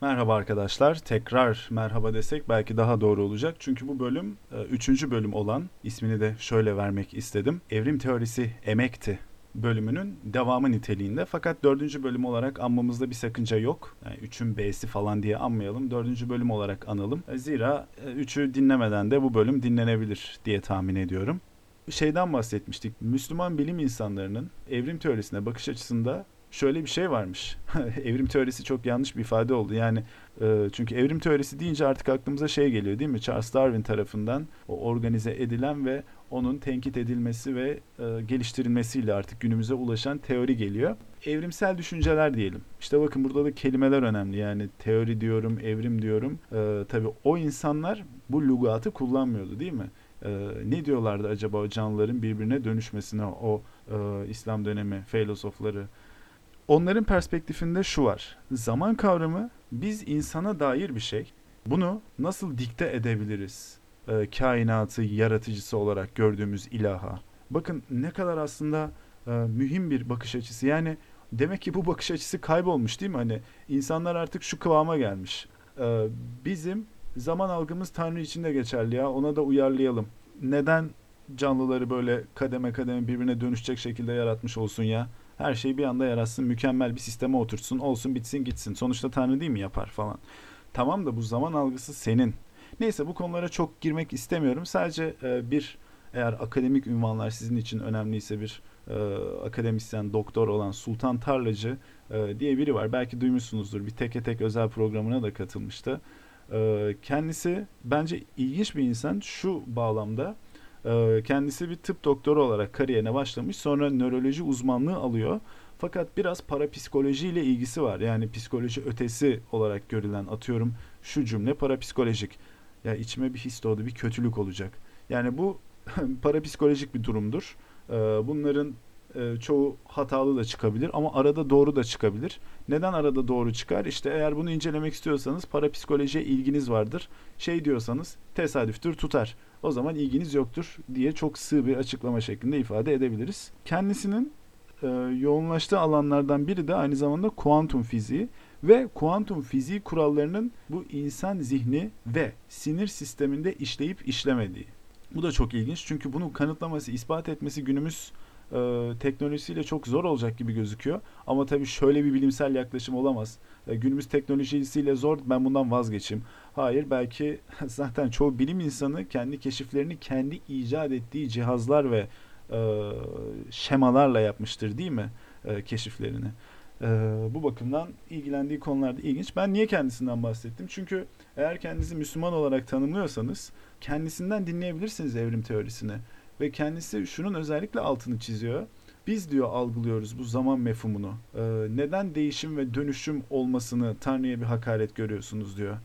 Merhaba arkadaşlar. Tekrar merhaba desek belki daha doğru olacak. Çünkü bu bölüm e, üçüncü bölüm olan ismini de şöyle vermek istedim. Evrim teorisi emekti bölümünün devamı niteliğinde. Fakat dördüncü bölüm olarak anmamızda bir sakınca yok. Yani üçün B'si falan diye anmayalım. Dördüncü bölüm olarak analım. Zira e, üçü dinlemeden de bu bölüm dinlenebilir diye tahmin ediyorum. Şeyden bahsetmiştik. Müslüman bilim insanlarının evrim teorisine bakış açısında şöyle bir şey varmış. evrim teorisi çok yanlış bir ifade oldu. Yani e, çünkü evrim teorisi deyince artık aklımıza şey geliyor değil mi? Charles Darwin tarafından o organize edilen ve onun tenkit edilmesi ve e, geliştirilmesiyle artık günümüze ulaşan teori geliyor. Evrimsel düşünceler diyelim. İşte bakın burada da kelimeler önemli. Yani teori diyorum, evrim diyorum. E, tabii o insanlar bu lugatı kullanmıyordu değil mi? e, ne diyorlardı acaba o canlıların birbirine dönüşmesine o e, İslam dönemi filozofları Onların perspektifinde şu var. Zaman kavramı biz insana dair bir şey. Bunu nasıl dikte edebiliriz? E, kainatı yaratıcısı olarak gördüğümüz ilaha. Bakın ne kadar aslında e, mühim bir bakış açısı. Yani demek ki bu bakış açısı kaybolmuş değil mi? Hani insanlar artık şu kıvama gelmiş. E, bizim zaman algımız Tanrı için de geçerli ya. Ona da uyarlayalım. Neden canlıları böyle kademe kademe birbirine dönüşecek şekilde yaratmış olsun ya? Her şeyi bir anda yaratsın, mükemmel bir sisteme oturtsun, olsun bitsin gitsin. Sonuçta Tanrı değil mi yapar falan. Tamam da bu zaman algısı senin. Neyse bu konulara çok girmek istemiyorum. Sadece e, bir eğer akademik ünvanlar sizin için önemliyse bir e, akademisyen, doktor olan Sultan Tarlacı e, diye biri var. Belki duymuşsunuzdur. Bir teke tek özel programına da katılmıştı. E, kendisi bence ilginç bir insan şu bağlamda. Ee, kendisi bir tıp doktoru olarak kariyerine başlamış. Sonra nöroloji uzmanlığı alıyor. Fakat biraz parapsikoloji ile ilgisi var. Yani psikoloji ötesi olarak görülen atıyorum şu cümle parapsikolojik. Ya içime bir his doğdu, bir kötülük olacak. Yani bu parapsikolojik bir durumdur. Ee, bunların e, çoğu hatalı da çıkabilir ama arada doğru da çıkabilir. Neden arada doğru çıkar? İşte eğer bunu incelemek istiyorsanız parapsikolojiye ilginiz vardır. Şey diyorsanız tesadüftür tutar o zaman ilginiz yoktur diye çok sığ bir açıklama şeklinde ifade edebiliriz. Kendisinin e, yoğunlaştığı alanlardan biri de aynı zamanda kuantum fiziği ve kuantum fiziği kurallarının bu insan zihni ve sinir sisteminde işleyip işlemediği. Bu da çok ilginç çünkü bunu kanıtlaması, ispat etmesi günümüz e, teknolojisiyle çok zor olacak gibi gözüküyor. Ama tabii şöyle bir bilimsel yaklaşım olamaz. E, günümüz teknolojisiyle zor ben bundan vazgeçeyim. Hayır belki zaten çoğu bilim insanı kendi keşiflerini kendi icat ettiği cihazlar ve e, şemalarla yapmıştır değil mi e, keşiflerini. E, bu bakımdan ilgilendiği konularda ilginç. Ben niye kendisinden bahsettim? Çünkü eğer kendinizi Müslüman olarak tanımlıyorsanız kendisinden dinleyebilirsiniz evrim teorisini. Ve kendisi şunun özellikle altını çiziyor. Biz diyor algılıyoruz bu zaman mefhumunu. Ee, neden değişim ve dönüşüm olmasını Tanrı'ya bir hakaret görüyorsunuz diyor.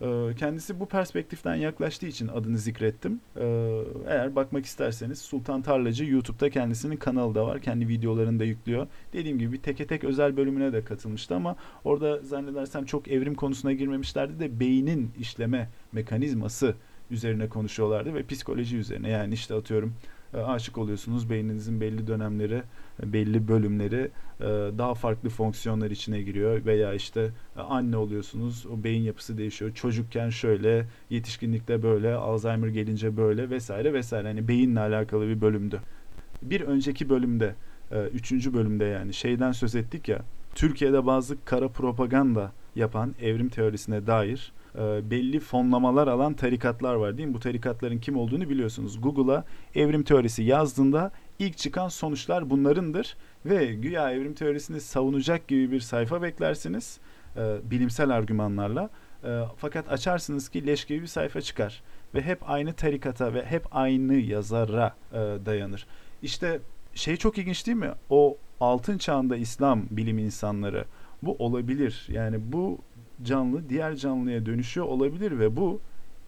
Ee, kendisi bu perspektiften yaklaştığı için adını zikrettim. Ee, eğer bakmak isterseniz Sultan Tarlacı YouTube'da kendisinin kanalı da var. Kendi videolarını da yüklüyor. Dediğim gibi bir teke tek özel bölümüne de katılmıştı ama orada zannedersem çok evrim konusuna girmemişlerdi de beynin işleme mekanizması üzerine konuşuyorlardı ve psikoloji üzerine. Yani işte atıyorum e, aşık oluyorsunuz. Beyninizin belli dönemleri, belli bölümleri e, daha farklı fonksiyonlar içine giriyor veya işte e, anne oluyorsunuz. O beyin yapısı değişiyor. Çocukken şöyle, yetişkinlikte böyle, Alzheimer gelince böyle vesaire vesaire. Hani beyinle alakalı bir bölümdü. Bir önceki bölümde, üçüncü bölümde yani şeyden söz ettik ya. Türkiye'de bazı kara propaganda yapan evrim teorisine dair e, belli fonlamalar alan tarikatlar var değil mi? Bu tarikatların kim olduğunu biliyorsunuz. Google'a evrim teorisi yazdığında ilk çıkan sonuçlar bunlarındır ve güya evrim teorisini savunacak gibi bir sayfa beklersiniz e, bilimsel argümanlarla. E, fakat açarsınız ki leş gibi bir sayfa çıkar ve hep aynı tarikata ve hep aynı yazara dayanır. İşte şey çok ilginç değil mi? O altın çağında İslam bilim insanları bu olabilir. Yani bu canlı diğer canlıya dönüşüyor olabilir ve bu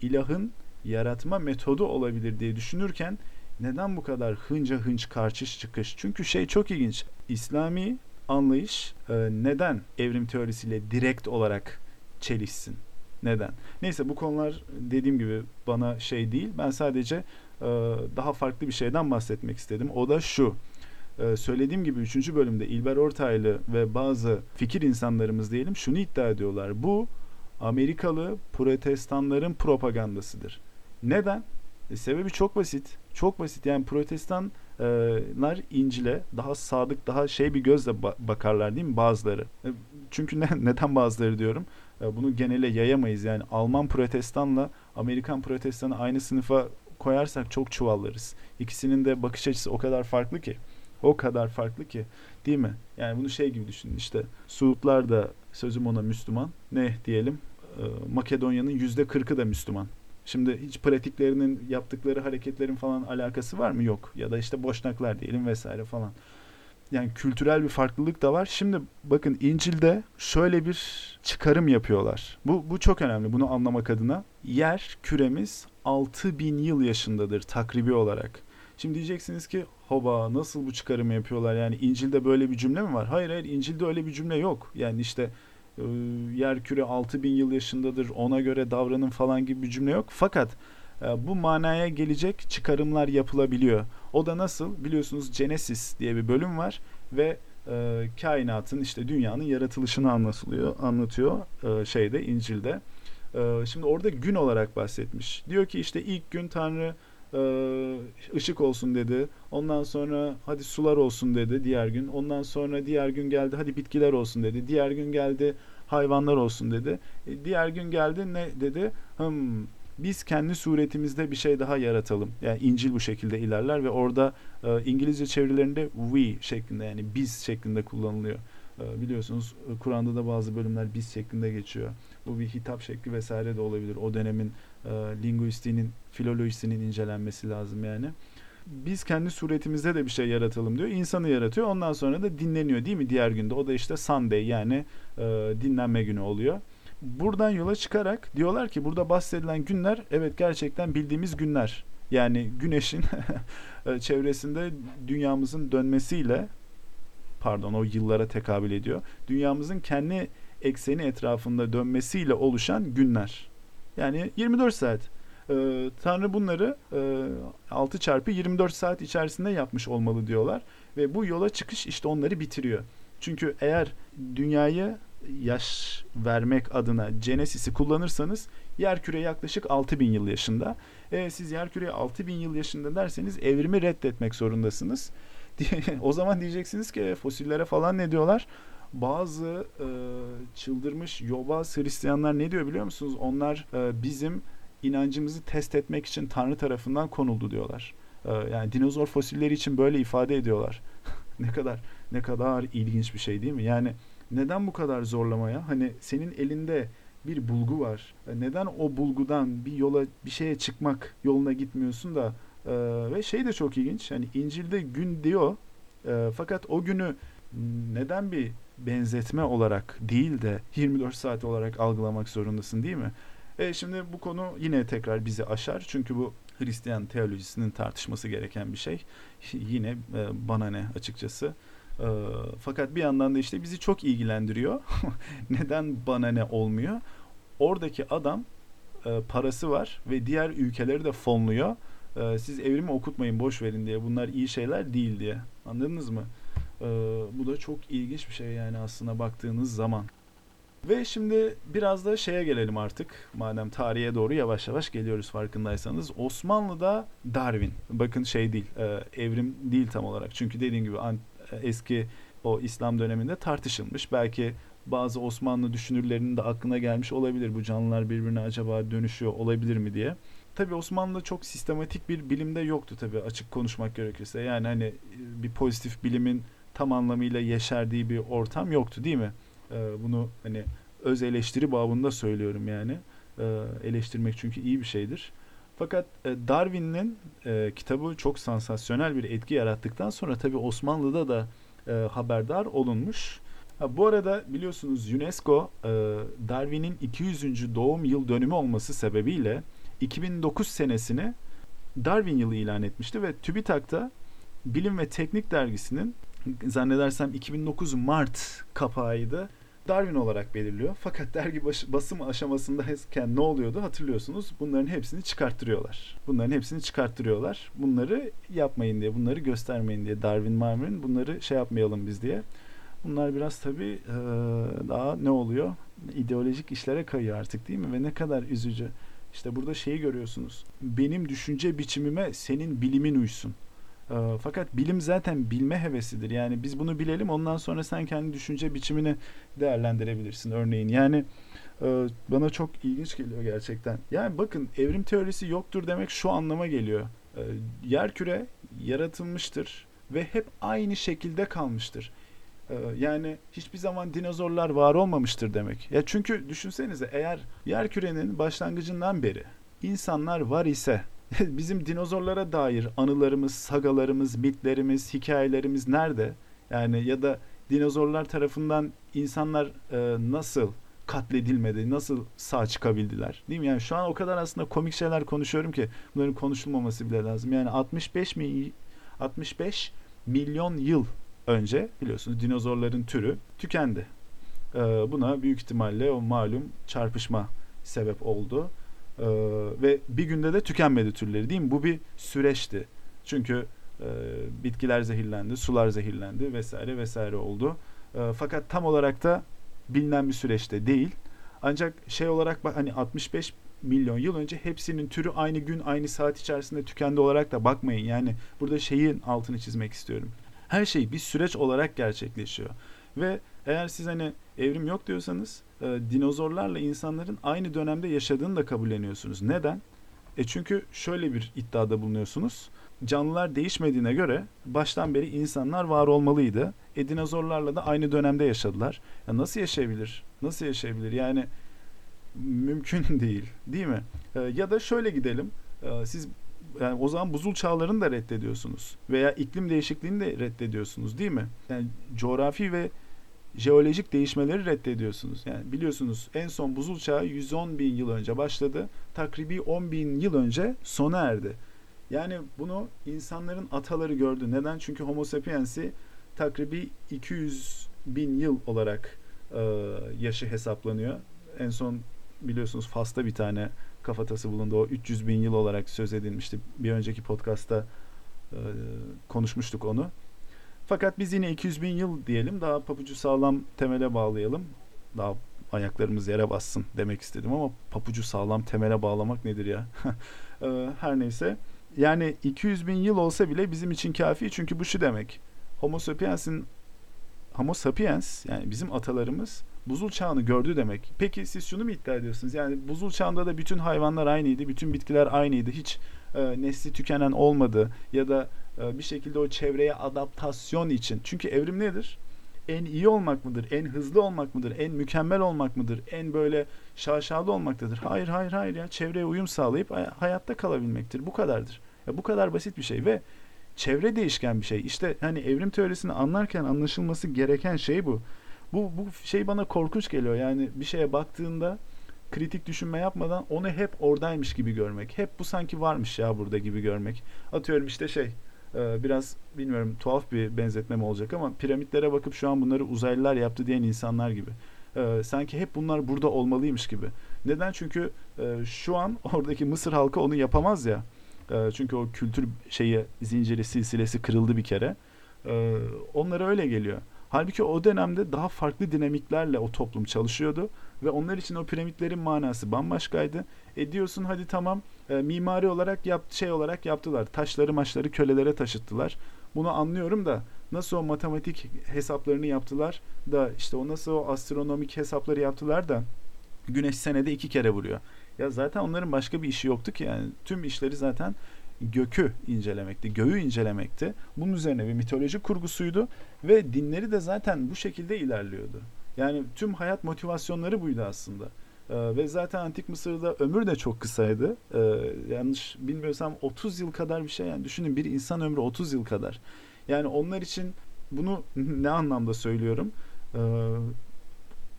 ilahın yaratma metodu olabilir diye düşünürken neden bu kadar hınca hınç karşı çıkış? Çünkü şey çok ilginç. İslami anlayış e, neden evrim teorisiyle direkt olarak çelişsin? Neden? Neyse bu konular dediğim gibi bana şey değil. Ben sadece e, daha farklı bir şeyden bahsetmek istedim. O da şu. E, söylediğim gibi 3. bölümde İlber Ortaylı ve bazı fikir insanlarımız diyelim şunu iddia ediyorlar. Bu Amerikalı protestanların propagandasıdır. Neden? E, sebebi çok basit. Çok basit. Yani protestanlar İncil'e daha sadık, daha şey bir gözle bakarlar değil mi bazıları? E, çünkü ne, neden bazıları diyorum? E, bunu genele yayamayız. Yani Alman protestanla Amerikan protestanı aynı sınıfa koyarsak çok çuvallarız. İkisinin de bakış açısı o kadar farklı ki. O kadar farklı ki. Değil mi? Yani bunu şey gibi düşünün işte. Suudlar da sözüm ona Müslüman. Ne diyelim? Makedonya'nın yüzde kırkı da Müslüman. Şimdi hiç pratiklerinin yaptıkları hareketlerin falan alakası var mı? Yok. Ya da işte boşnaklar diyelim vesaire falan. Yani kültürel bir farklılık da var. Şimdi bakın İncil'de şöyle bir çıkarım yapıyorlar. Bu, bu çok önemli bunu anlamak adına. Yer küremiz 6000 yıl yaşındadır takribi olarak. Şimdi diyeceksiniz ki hoba nasıl bu çıkarımı yapıyorlar? Yani İncil'de böyle bir cümle mi var? Hayır hayır İncil'de öyle bir cümle yok. Yani işte e, yer küre 6000 yıl yaşındadır ona göre davranın falan gibi bir cümle yok. Fakat e, bu manaya gelecek çıkarımlar yapılabiliyor. O da nasıl? Biliyorsunuz Genesis diye bir bölüm var ve e, kainatın işte dünyanın yaratılışını anlatılıyor, anlatıyor e, şeyde İncil'de. E, şimdi orada gün olarak bahsetmiş. Diyor ki işte ilk gün Tanrı e, ışık olsun dedi. Ondan sonra hadi sular olsun dedi diğer gün. Ondan sonra diğer gün geldi hadi bitkiler olsun dedi. Diğer gün geldi hayvanlar olsun dedi. E, diğer gün geldi ne dedi? Hım biz kendi suretimizde bir şey daha yaratalım. Yani İncil bu şekilde ilerler ve orada e, İngilizce çevirilerinde we şeklinde yani biz şeklinde kullanılıyor. E, biliyorsunuz Kur'an'da da bazı bölümler biz şeklinde geçiyor. Bu bir hitap şekli vesaire de olabilir. O dönemin e, linguistiğinin, filolojisinin incelenmesi lazım yani. Biz kendi suretimizde de bir şey yaratalım diyor. İnsanı yaratıyor. Ondan sonra da dinleniyor değil mi diğer günde? O da işte Sunday yani e, dinlenme günü oluyor. Buradan yola çıkarak diyorlar ki burada bahsedilen günler evet gerçekten bildiğimiz günler. Yani güneşin e, çevresinde dünyamızın dönmesiyle pardon o yıllara tekabül ediyor. Dünyamızın kendi ekseni etrafında dönmesiyle oluşan günler. Yani 24 saat. Ee, Tanrı bunları e, 6 çarpı 24 saat içerisinde yapmış olmalı diyorlar. Ve bu yola çıkış işte onları bitiriyor. Çünkü eğer dünyayı yaş vermek adına Genesis'i kullanırsanız yerküre yaklaşık 6000 yıl yaşında. E, siz yerküre 6000 yıl yaşında derseniz evrimi reddetmek zorundasınız. o zaman diyeceksiniz ki fosillere falan ne diyorlar? Bazı e, çıldırmış yobaz Hristiyanlar ne diyor biliyor musunuz? Onlar e, bizim inancımızı test etmek için Tanrı tarafından konuldu diyorlar. E, yani dinozor fosilleri için böyle ifade ediyorlar. ne kadar ne kadar ilginç bir şey değil mi? Yani neden bu kadar zorlamaya? Hani senin elinde bir bulgu var. E, neden o bulgudan bir yola bir şeye çıkmak yoluna gitmiyorsun da e, ve şey de çok ilginç. Hani İncil'de gün diyor e, fakat o günü neden bir benzetme olarak değil de 24 saat olarak algılamak zorundasın değil mi? E şimdi bu konu yine tekrar bizi aşar. Çünkü bu Hristiyan teolojisinin tartışması gereken bir şey. Yine e, bana ne açıkçası. E, fakat bir yandan da işte bizi çok ilgilendiriyor. Neden bana ne olmuyor? Oradaki adam e, parası var ve diğer ülkeleri de fonluyor. E, siz evrimi okutmayın boş verin diye. Bunlar iyi şeyler değil diye. Anladınız mı? E, bu da çok ilginç bir şey yani aslında baktığınız zaman. Ve şimdi biraz da şeye gelelim artık. Madem tarihe doğru yavaş yavaş geliyoruz farkındaysanız. Osmanlı'da Darwin. Bakın şey değil, e, evrim değil tam olarak. Çünkü dediğim gibi e, eski o İslam döneminde tartışılmış. Belki bazı Osmanlı düşünürlerinin de aklına gelmiş olabilir. Bu canlılar birbirine acaba dönüşüyor olabilir mi diye. Tabii Osmanlı'da çok sistematik bir bilimde yoktu tabii açık konuşmak gerekirse. Yani hani e, bir pozitif bilimin tam anlamıyla yeşerdiği bir ortam yoktu değil mi? Ee, bunu hani öz eleştiri babında söylüyorum yani. Ee, eleştirmek çünkü iyi bir şeydir. Fakat e, Darwin'in e, kitabı çok sansasyonel bir etki yarattıktan sonra tabi Osmanlı'da da e, haberdar olunmuş. Ha, bu arada biliyorsunuz UNESCO e, Darwin'in 200. doğum yıl dönümü olması sebebiyle 2009 senesini Darwin yılı ilan etmişti ve TÜBİTAK'ta Bilim ve Teknik dergisinin zannedersem 2009 Mart kapağıydı. Darwin olarak belirliyor. Fakat dergi baş, basım aşamasındayken ne oluyordu hatırlıyorsunuz. Bunların hepsini çıkarttırıyorlar. Bunların hepsini çıkarttırıyorlar. Bunları yapmayın diye, bunları göstermeyin diye Darwin Marvin bunları şey yapmayalım biz diye. Bunlar biraz tabii e, daha ne oluyor? İdeolojik işlere kayıyor artık değil mi? Ve ne kadar üzücü. İşte burada şeyi görüyorsunuz. Benim düşünce biçimime senin bilimin uysun. E, fakat bilim zaten bilme hevesidir. Yani biz bunu bilelim ondan sonra sen kendi düşünce biçimini değerlendirebilirsin örneğin. Yani e, bana çok ilginç geliyor gerçekten. Yani bakın evrim teorisi yoktur demek şu anlama geliyor. E, yer küre yaratılmıştır ve hep aynı şekilde kalmıştır. E, yani hiçbir zaman dinozorlar var olmamıştır demek. Ya çünkü düşünsenize eğer yer kürenin başlangıcından beri insanlar var ise bizim dinozorlara dair anılarımız, sagalarımız, mitlerimiz, hikayelerimiz nerede? Yani ya da dinozorlar tarafından insanlar e, nasıl katledilmedi, nasıl sağ çıkabildiler? Değil mi? Yani şu an o kadar aslında komik şeyler konuşuyorum ki bunların konuşulmaması bile lazım. Yani 65 mi 65 milyon yıl önce biliyorsunuz dinozorların türü tükendi. E, buna büyük ihtimalle o malum çarpışma sebep oldu. Ee, ve bir günde de tükenmedi türleri değil mi? Bu bir süreçti. Çünkü e, bitkiler zehirlendi, sular zehirlendi vesaire vesaire oldu. E, fakat tam olarak da bilinen bir süreçte değil. Ancak şey olarak bak hani 65 milyon yıl önce hepsinin türü aynı gün aynı saat içerisinde tükendi olarak da bakmayın. Yani burada şeyin altını çizmek istiyorum. Her şey bir süreç olarak gerçekleşiyor. Ve eğer siz hani evrim yok diyorsanız e, dinozorlarla insanların aynı dönemde yaşadığını da kabulleniyorsunuz. Neden? E çünkü şöyle bir iddiada bulunuyorsunuz. Canlılar değişmediğine göre baştan beri insanlar var olmalıydı. E dinozorlarla da aynı dönemde yaşadılar. Ya nasıl yaşayabilir? Nasıl yaşayabilir? Yani mümkün değil, değil mi? E, ya da şöyle gidelim. E, siz yani o zaman buzul çağlarını da reddediyorsunuz veya iklim değişikliğini de reddediyorsunuz, değil mi? Yani coğrafi ve jeolojik değişmeleri reddediyorsunuz. Yani biliyorsunuz en son buzul çağı 110 bin yıl önce başladı. Takribi 10 bin yıl önce sona erdi. Yani bunu insanların ataları gördü. Neden? Çünkü Homo sapiens'i takribi 200 bin yıl olarak e, yaşı hesaplanıyor. En son biliyorsunuz Fas'ta bir tane kafatası bulundu. O 300 bin yıl olarak söz edilmişti. Bir önceki podcast'ta e, konuşmuştuk onu. Fakat biz yine 200 bin yıl diyelim daha papucu sağlam temele bağlayalım. Daha ayaklarımız yere bassın demek istedim ama papucu sağlam temele bağlamak nedir ya? Ee, her neyse. Yani 200 bin yıl olsa bile bizim için kafi çünkü bu şu demek. Homo sapiens'in Homo sapiens yani bizim atalarımız buzul çağını gördü demek. Peki siz şunu mu iddia ediyorsunuz? Yani buzul çağında da bütün hayvanlar aynıydı, bütün bitkiler aynıydı. Hiç e, nesli tükenen olmadı ya da bir şekilde o çevreye adaptasyon için. Çünkü evrim nedir? En iyi olmak mıdır? En hızlı olmak mıdır? En mükemmel olmak mıdır? En böyle şaşalı olmaktadır? Hayır hayır hayır ya çevreye uyum sağlayıp hayatta kalabilmektir. Bu kadardır. Ya bu kadar basit bir şey ve çevre değişken bir şey. İşte hani evrim teorisini anlarken anlaşılması gereken şey bu. Bu bu şey bana korkunç geliyor. Yani bir şeye baktığında kritik düşünme yapmadan onu hep oradaymış gibi görmek. Hep bu sanki varmış ya burada gibi görmek. Atıyorum işte şey e, biraz bilmiyorum tuhaf bir benzetme olacak ama piramitlere bakıp şu an bunları uzaylılar yaptı diyen insanlar gibi. E, sanki hep bunlar burada olmalıymış gibi. Neden? Çünkü e, şu an oradaki Mısır halkı onu yapamaz ya. Çünkü o kültür şeyi zinciri silsilesi kırıldı bir kere. Onlara öyle geliyor. Halbuki o dönemde daha farklı dinamiklerle o toplum çalışıyordu ve onlar için o piramitlerin manası bambaşkaydı. E diyorsun hadi tamam e, mimari olarak yap şey olarak yaptılar. Taşları maçları kölelere taşıttılar. Bunu anlıyorum da nasıl o matematik hesaplarını yaptılar da işte o nasıl o astronomik hesapları yaptılar da güneş senede iki kere vuruyor. Ya zaten onların başka bir işi yoktu ki yani tüm işleri zaten gökü incelemekti, göğü incelemekti. Bunun üzerine bir mitoloji kurgusuydu ve dinleri de zaten bu şekilde ilerliyordu. Yani tüm hayat motivasyonları buydu aslında. Ee, ve zaten Antik Mısır'da ömür de çok kısaydı. Ee, yanlış bilmiyorsam 30 yıl kadar bir şey. Yani düşünün bir insan ömrü 30 yıl kadar. Yani onlar için bunu ne anlamda söylüyorum? Ee,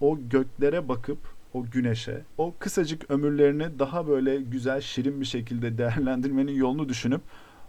o göklere bakıp o güneşe, o kısacık ömürlerini daha böyle güzel, şirin bir şekilde değerlendirmenin yolunu düşünüp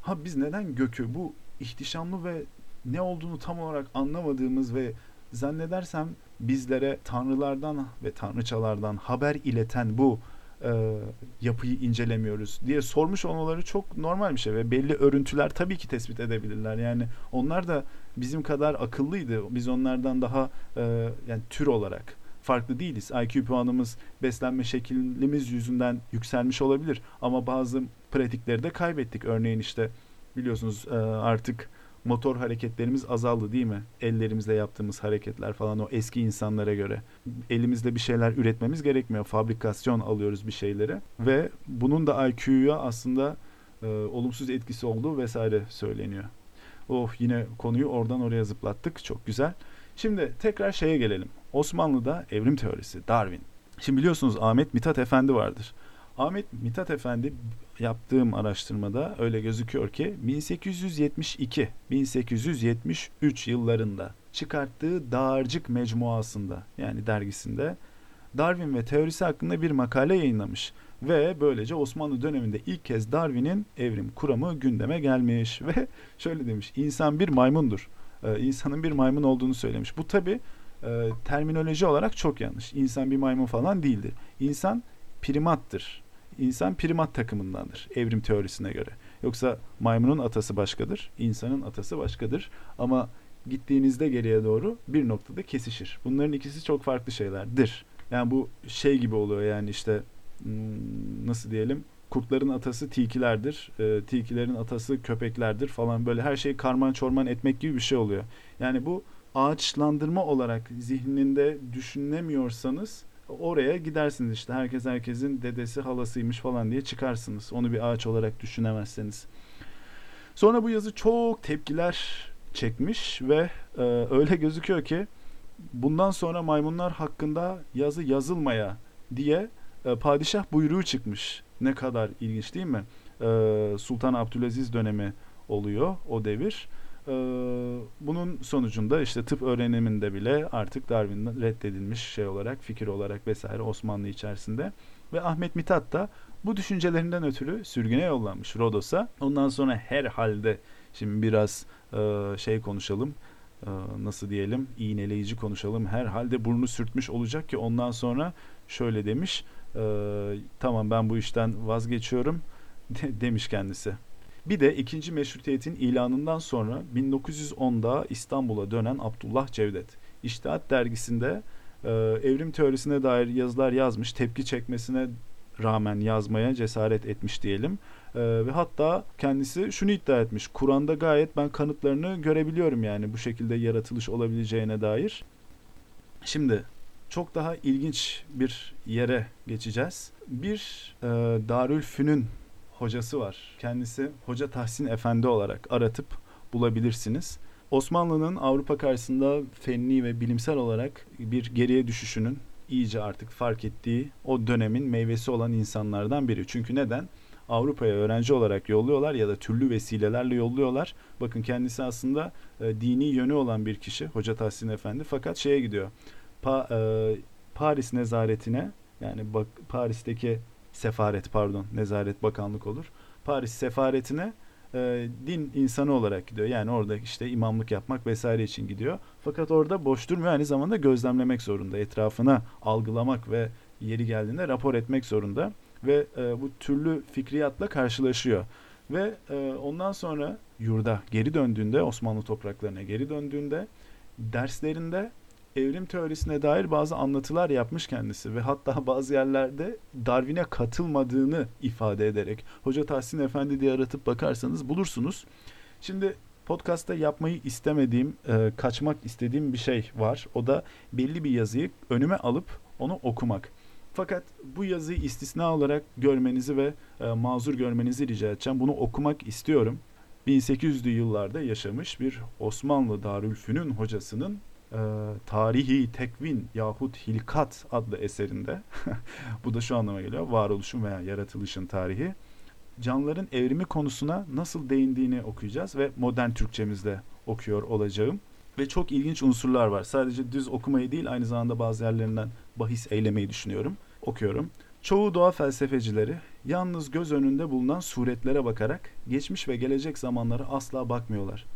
ha biz neden gökü bu ihtişamlı ve ne olduğunu tam olarak anlamadığımız ve zannedersem bizlere tanrılardan ve tanrıçalardan haber ileten bu e, yapıyı incelemiyoruz diye sormuş olmaları çok normal bir şey ve belli örüntüler tabii ki tespit edebilirler. Yani onlar da bizim kadar akıllıydı. Biz onlardan daha e, yani tür olarak farklı değiliz. IQ puanımız beslenme şeklimiz yüzünden yükselmiş olabilir ama bazı pratikleri de kaybettik. Örneğin işte biliyorsunuz e, artık motor hareketlerimiz azaldı değil mi? Ellerimizle yaptığımız hareketler falan o eski insanlara göre. Elimizle bir şeyler üretmemiz gerekmiyor. Fabrikasyon alıyoruz bir şeyleri ve bunun da IQ'ya aslında e, olumsuz etkisi olduğu vesaire söyleniyor. Oh yine konuyu oradan oraya zıplattık. Çok güzel. Şimdi tekrar şeye gelelim. Osmanlı'da evrim teorisi, Darwin. Şimdi biliyorsunuz Ahmet Mithat Efendi vardır. Ahmet Mithat Efendi yaptığım araştırmada öyle gözüküyor ki 1872 1873 yıllarında çıkarttığı Dağarcık mecmuasında yani dergisinde Darwin ve teorisi hakkında bir makale yayınlamış ve böylece Osmanlı döneminde ilk kez Darwin'in evrim kuramı gündeme gelmiş ve şöyle demiş insan bir maymundur. Ee, insanın bir maymun olduğunu söylemiş. Bu tabi e, terminoloji olarak çok yanlış. İnsan bir maymun falan değildir. İnsan primattır insan primat takımındandır evrim teorisine göre. Yoksa maymunun atası başkadır, insanın atası başkadır. Ama gittiğinizde geriye doğru bir noktada kesişir. Bunların ikisi çok farklı şeylerdir. Yani bu şey gibi oluyor yani işte hmm, nasıl diyelim kurtların atası tilkilerdir, e, tilkilerin atası köpeklerdir falan böyle her şeyi karman çorman etmek gibi bir şey oluyor. Yani bu ağaçlandırma olarak zihninde düşünemiyorsanız oraya gidersiniz işte herkes herkesin dedesi halasıymış falan diye çıkarsınız. Onu bir ağaç olarak düşünemezseniz. Sonra bu yazı çok tepkiler çekmiş ve e, öyle gözüküyor ki bundan sonra maymunlar hakkında yazı yazılmaya diye e, padişah buyruğu çıkmış. Ne kadar ilginç değil mi? E, Sultan Abdülaziz dönemi oluyor o devir. Ee, bunun sonucunda işte tıp öğreniminde bile artık Darwin reddedilmiş şey olarak, fikir olarak vesaire Osmanlı içerisinde. Ve Ahmet Mithat da bu düşüncelerinden ötürü sürgüne yollanmış Rodos'a. Ondan sonra herhalde şimdi biraz e, şey konuşalım, e, nasıl diyelim, iğneleyici konuşalım. Herhalde burnu sürtmüş olacak ki ondan sonra şöyle demiş, e, tamam ben bu işten vazgeçiyorum demiş kendisi. Bir de ikinci meşrutiyetin ilanından sonra 1910'da İstanbul'a dönen Abdullah Cevdet. İştihat dergisinde e, evrim teorisine dair yazılar yazmış, tepki çekmesine rağmen yazmaya cesaret etmiş diyelim. E, ve hatta kendisi şunu iddia etmiş. Kur'an'da gayet ben kanıtlarını görebiliyorum yani bu şekilde yaratılış olabileceğine dair. Şimdi çok daha ilginç bir yere geçeceğiz. Bir e, Darülfünun hocası var. Kendisi Hoca Tahsin Efendi olarak aratıp bulabilirsiniz. Osmanlı'nın Avrupa karşısında fenni ve bilimsel olarak bir geriye düşüşünün iyice artık fark ettiği o dönemin meyvesi olan insanlardan biri. Çünkü neden? Avrupa'ya öğrenci olarak yolluyorlar ya da türlü vesilelerle yolluyorlar. Bakın kendisi aslında e, dini yönü olan bir kişi Hoca Tahsin Efendi fakat şeye gidiyor. Pa, e, Paris nezaretine yani bak Paris'teki sefaret pardon nezaret bakanlık olur. Paris sefaretine e, din insanı olarak gidiyor. Yani orada işte imamlık yapmak vesaire için gidiyor. Fakat orada boş durmuyor aynı zamanda gözlemlemek zorunda. Etrafına algılamak ve yeri geldiğinde rapor etmek zorunda. Ve e, bu türlü fikriyatla karşılaşıyor. Ve e, ondan sonra yurda geri döndüğünde Osmanlı topraklarına geri döndüğünde derslerinde evrim teorisine dair bazı anlatılar yapmış kendisi ve hatta bazı yerlerde Darwin'e katılmadığını ifade ederek Hoca Tahsin Efendi diye aratıp bakarsanız bulursunuz. Şimdi podcast'ta yapmayı istemediğim, e, kaçmak istediğim bir şey var. O da belli bir yazıyı önüme alıp onu okumak. Fakat bu yazıyı istisna olarak görmenizi ve e, mazur görmenizi rica edeceğim. Bunu okumak istiyorum. 1800'lü yıllarda yaşamış bir Osmanlı Darülfünun hocasının e, Tarihi Tekvin yahut Hilkat adlı eserinde bu da şu anlama geliyor varoluşun veya yaratılışın tarihi canlıların evrimi konusuna nasıl değindiğini okuyacağız ve modern Türkçemizde okuyor olacağım. Ve çok ilginç unsurlar var. Sadece düz okumayı değil aynı zamanda bazı yerlerinden bahis eylemeyi düşünüyorum. Okuyorum. Çoğu doğa felsefecileri yalnız göz önünde bulunan suretlere bakarak geçmiş ve gelecek zamanlara asla bakmıyorlar.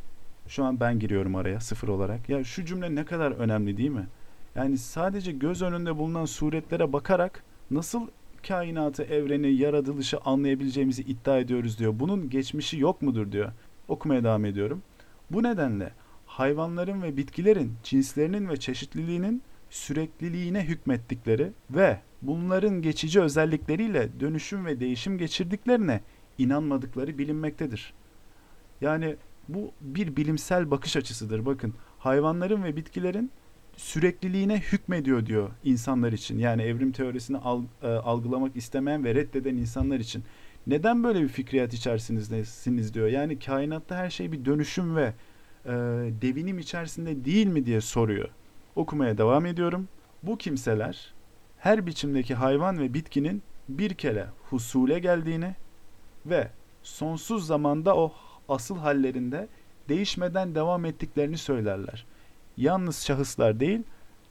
Şu an ben giriyorum araya sıfır olarak. Ya şu cümle ne kadar önemli değil mi? Yani sadece göz önünde bulunan suretlere bakarak nasıl kainatı, evreni, yaratılışı anlayabileceğimizi iddia ediyoruz diyor. Bunun geçmişi yok mudur diyor. Okumaya devam ediyorum. Bu nedenle hayvanların ve bitkilerin cinslerinin ve çeşitliliğinin sürekliliğine hükmettikleri ve bunların geçici özellikleriyle dönüşüm ve değişim geçirdiklerine inanmadıkları bilinmektedir. Yani bu bir bilimsel bakış açısıdır. Bakın hayvanların ve bitkilerin sürekliliğine hükmediyor diyor insanlar için. Yani evrim teorisini al, e, algılamak istemeyen ve reddeden insanlar için. Neden böyle bir fikriyat içerisindesiniz diyor. Yani kainatta her şey bir dönüşüm ve e, devinim içerisinde değil mi diye soruyor. Okumaya devam ediyorum. Bu kimseler her biçimdeki hayvan ve bitkinin bir kere husule geldiğini ve sonsuz zamanda o asıl hallerinde değişmeden devam ettiklerini söylerler. Yalnız şahıslar değil,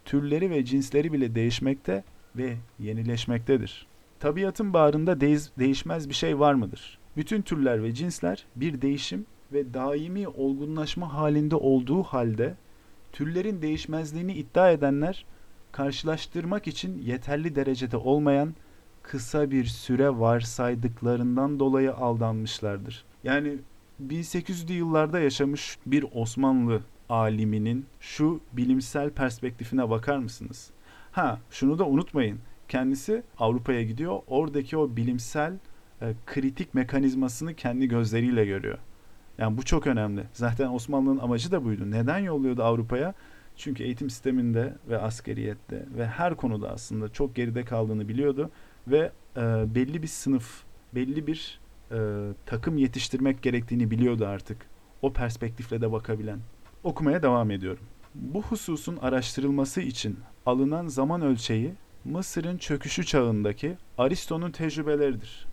türleri ve cinsleri bile değişmekte ve yenileşmektedir. Tabiatın bağrında değiz, değişmez bir şey var mıdır? Bütün türler ve cinsler bir değişim ve daimi olgunlaşma halinde olduğu halde türlerin değişmezliğini iddia edenler karşılaştırmak için yeterli derecede olmayan kısa bir süre varsaydıklarından dolayı aldanmışlardır. Yani 1800'lü yıllarda yaşamış bir Osmanlı aliminin şu bilimsel perspektifine bakar mısınız? Ha, şunu da unutmayın. Kendisi Avrupa'ya gidiyor. Oradaki o bilimsel e, kritik mekanizmasını kendi gözleriyle görüyor. Yani bu çok önemli. Zaten Osmanlı'nın amacı da buydu. Neden yolluyordu Avrupa'ya? Çünkü eğitim sisteminde ve askeriyette ve her konuda aslında çok geride kaldığını biliyordu ve e, belli bir sınıf, belli bir e, takım yetiştirmek gerektiğini biliyordu artık. O perspektifle de bakabilen. Okumaya devam ediyorum. Bu hususun araştırılması için alınan zaman ölçeği Mısır'ın çöküşü çağındaki Aristo'nun tecrübeleridir.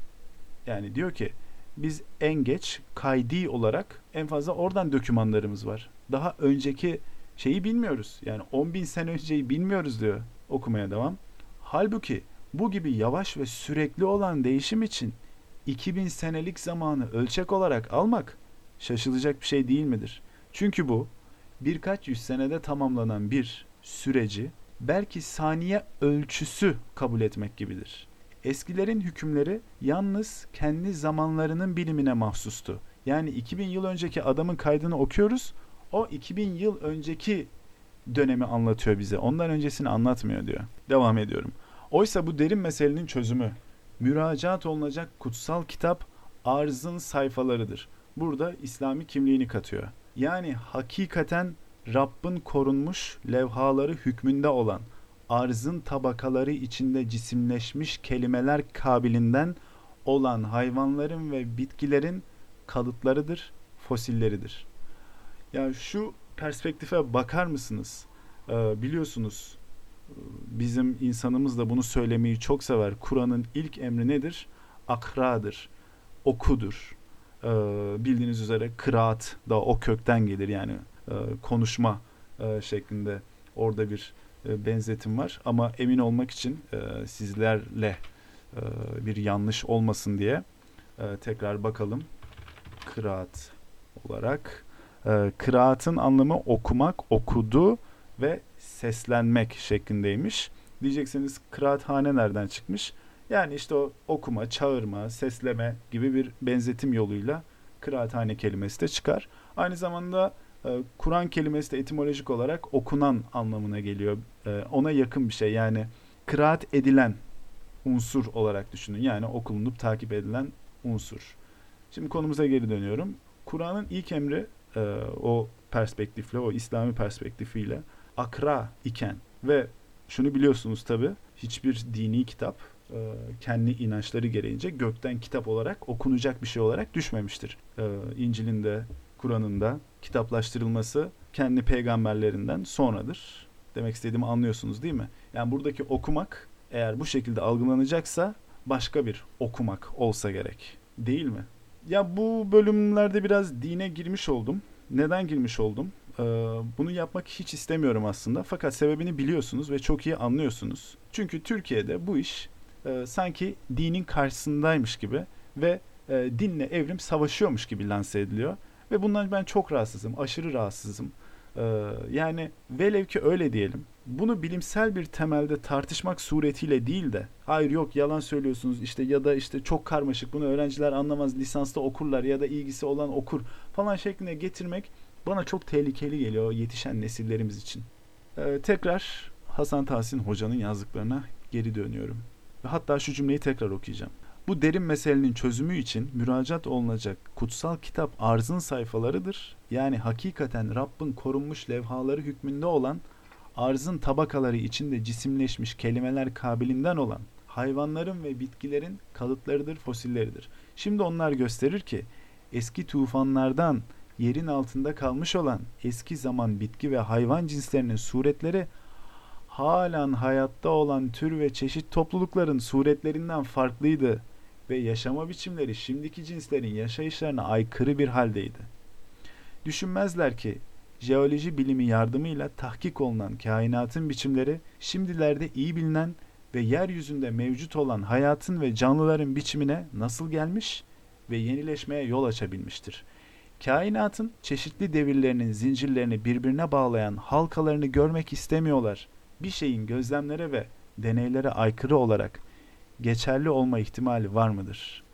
Yani diyor ki biz en geç kaydi olarak en fazla oradan dokümanlarımız var. Daha önceki şeyi bilmiyoruz. Yani 10 bin sene önceyi bilmiyoruz diyor. Okumaya devam. Halbuki bu gibi yavaş ve sürekli olan değişim için 2000 senelik zamanı ölçek olarak almak şaşılacak bir şey değil midir? Çünkü bu birkaç yüz senede tamamlanan bir süreci belki saniye ölçüsü kabul etmek gibidir. Eskilerin hükümleri yalnız kendi zamanlarının bilimine mahsustu. Yani 2000 yıl önceki adamın kaydını okuyoruz. O 2000 yıl önceki dönemi anlatıyor bize. Ondan öncesini anlatmıyor diyor. Devam ediyorum. Oysa bu derin meselenin çözümü müracaat olunacak kutsal kitap arzın sayfalarıdır. Burada İslami kimliğini katıyor. Yani hakikaten Rabbin korunmuş levhaları hükmünde olan arzın tabakaları içinde cisimleşmiş kelimeler kabilinden olan hayvanların ve bitkilerin kalıtlarıdır, fosilleridir. Ya yani şu perspektife bakar mısınız? Ee, biliyorsunuz bizim insanımız da bunu söylemeyi çok sever. Kur'an'ın ilk emri nedir? Akradır, okudur. Ee, bildiğiniz üzere kıraat da o kökten gelir yani e, konuşma e, şeklinde orada bir e, benzetim var. Ama emin olmak için e, sizlerle e, bir yanlış olmasın diye e, tekrar bakalım. Kıraat olarak. E, kıraatın anlamı okumak, okudu ve seslenmek şeklindeymiş. Diyeceksiniz kıraathane nereden çıkmış? Yani işte o okuma, çağırma, sesleme gibi bir benzetim yoluyla kıraathane kelimesi de çıkar. Aynı zamanda e, Kur'an kelimesi de etimolojik olarak okunan anlamına geliyor. E, ona yakın bir şey yani kıraat edilen unsur olarak düşünün. Yani okulunup takip edilen unsur. Şimdi konumuza geri dönüyorum. Kur'an'ın ilk emri e, o perspektifle, o İslami perspektifiyle akra iken ve şunu biliyorsunuz tabi hiçbir dini kitap e, kendi inançları gereğince gökten kitap olarak okunacak bir şey olarak düşmemiştir. E, İncil'in de Kur'an'ın da kitaplaştırılması kendi peygamberlerinden sonradır. Demek istediğimi anlıyorsunuz değil mi? Yani buradaki okumak eğer bu şekilde algılanacaksa başka bir okumak olsa gerek. Değil mi? Ya bu bölümlerde biraz dine girmiş oldum. Neden girmiş oldum? Ee, bunu yapmak hiç istemiyorum aslında. Fakat sebebini biliyorsunuz ve çok iyi anlıyorsunuz. Çünkü Türkiye'de bu iş e, sanki dinin karşısındaymış gibi ve e, dinle evrim savaşıyormuş gibi lanse ediliyor. Ve bundan ben çok rahatsızım. Aşırı rahatsızım. Ee, yani velev ki öyle diyelim. Bunu bilimsel bir temelde tartışmak suretiyle değil de hayır yok yalan söylüyorsunuz işte ya da işte çok karmaşık bunu öğrenciler anlamaz lisansta okurlar ya da ilgisi olan okur falan şeklinde getirmek bana çok tehlikeli geliyor yetişen nesillerimiz için. Ee, tekrar Hasan Tahsin Hoca'nın yazdıklarına geri dönüyorum. Hatta şu cümleyi tekrar okuyacağım. Bu derin meselenin çözümü için müracaat olunacak kutsal kitap arzın sayfalarıdır. Yani hakikaten Rabbin korunmuş levhaları hükmünde olan arzın tabakaları içinde cisimleşmiş kelimeler kabilinden olan hayvanların ve bitkilerin kalıtlarıdır, fosilleridir. Şimdi onlar gösterir ki eski tufanlardan yerin altında kalmış olan eski zaman bitki ve hayvan cinslerinin suretleri halen hayatta olan tür ve çeşit toplulukların suretlerinden farklıydı ve yaşama biçimleri şimdiki cinslerin yaşayışlarına aykırı bir haldeydi. Düşünmezler ki jeoloji bilimi yardımıyla tahkik olunan kainatın biçimleri şimdilerde iyi bilinen ve yeryüzünde mevcut olan hayatın ve canlıların biçimine nasıl gelmiş ve yenileşmeye yol açabilmiştir. Kainatın çeşitli devirlerinin zincirlerini birbirine bağlayan halkalarını görmek istemiyorlar. Bir şeyin gözlemlere ve deneylere aykırı olarak geçerli olma ihtimali var mıdır?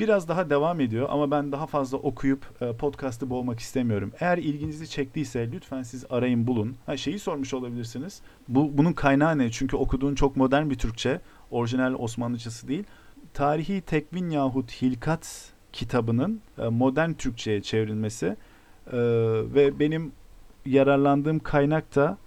Biraz daha devam ediyor ama ben daha fazla okuyup e, podcast'ı boğmak istemiyorum. Eğer ilginizi çektiyse lütfen siz arayın bulun. Ha şeyi sormuş olabilirsiniz. Bu bunun kaynağı ne? Çünkü okuduğun çok modern bir Türkçe. Orijinal Osmanlıcası değil. Tarihi Tekvin yahut Hilkat kitabının e, modern Türkçe'ye çevrilmesi e, ve benim yararlandığım kaynak da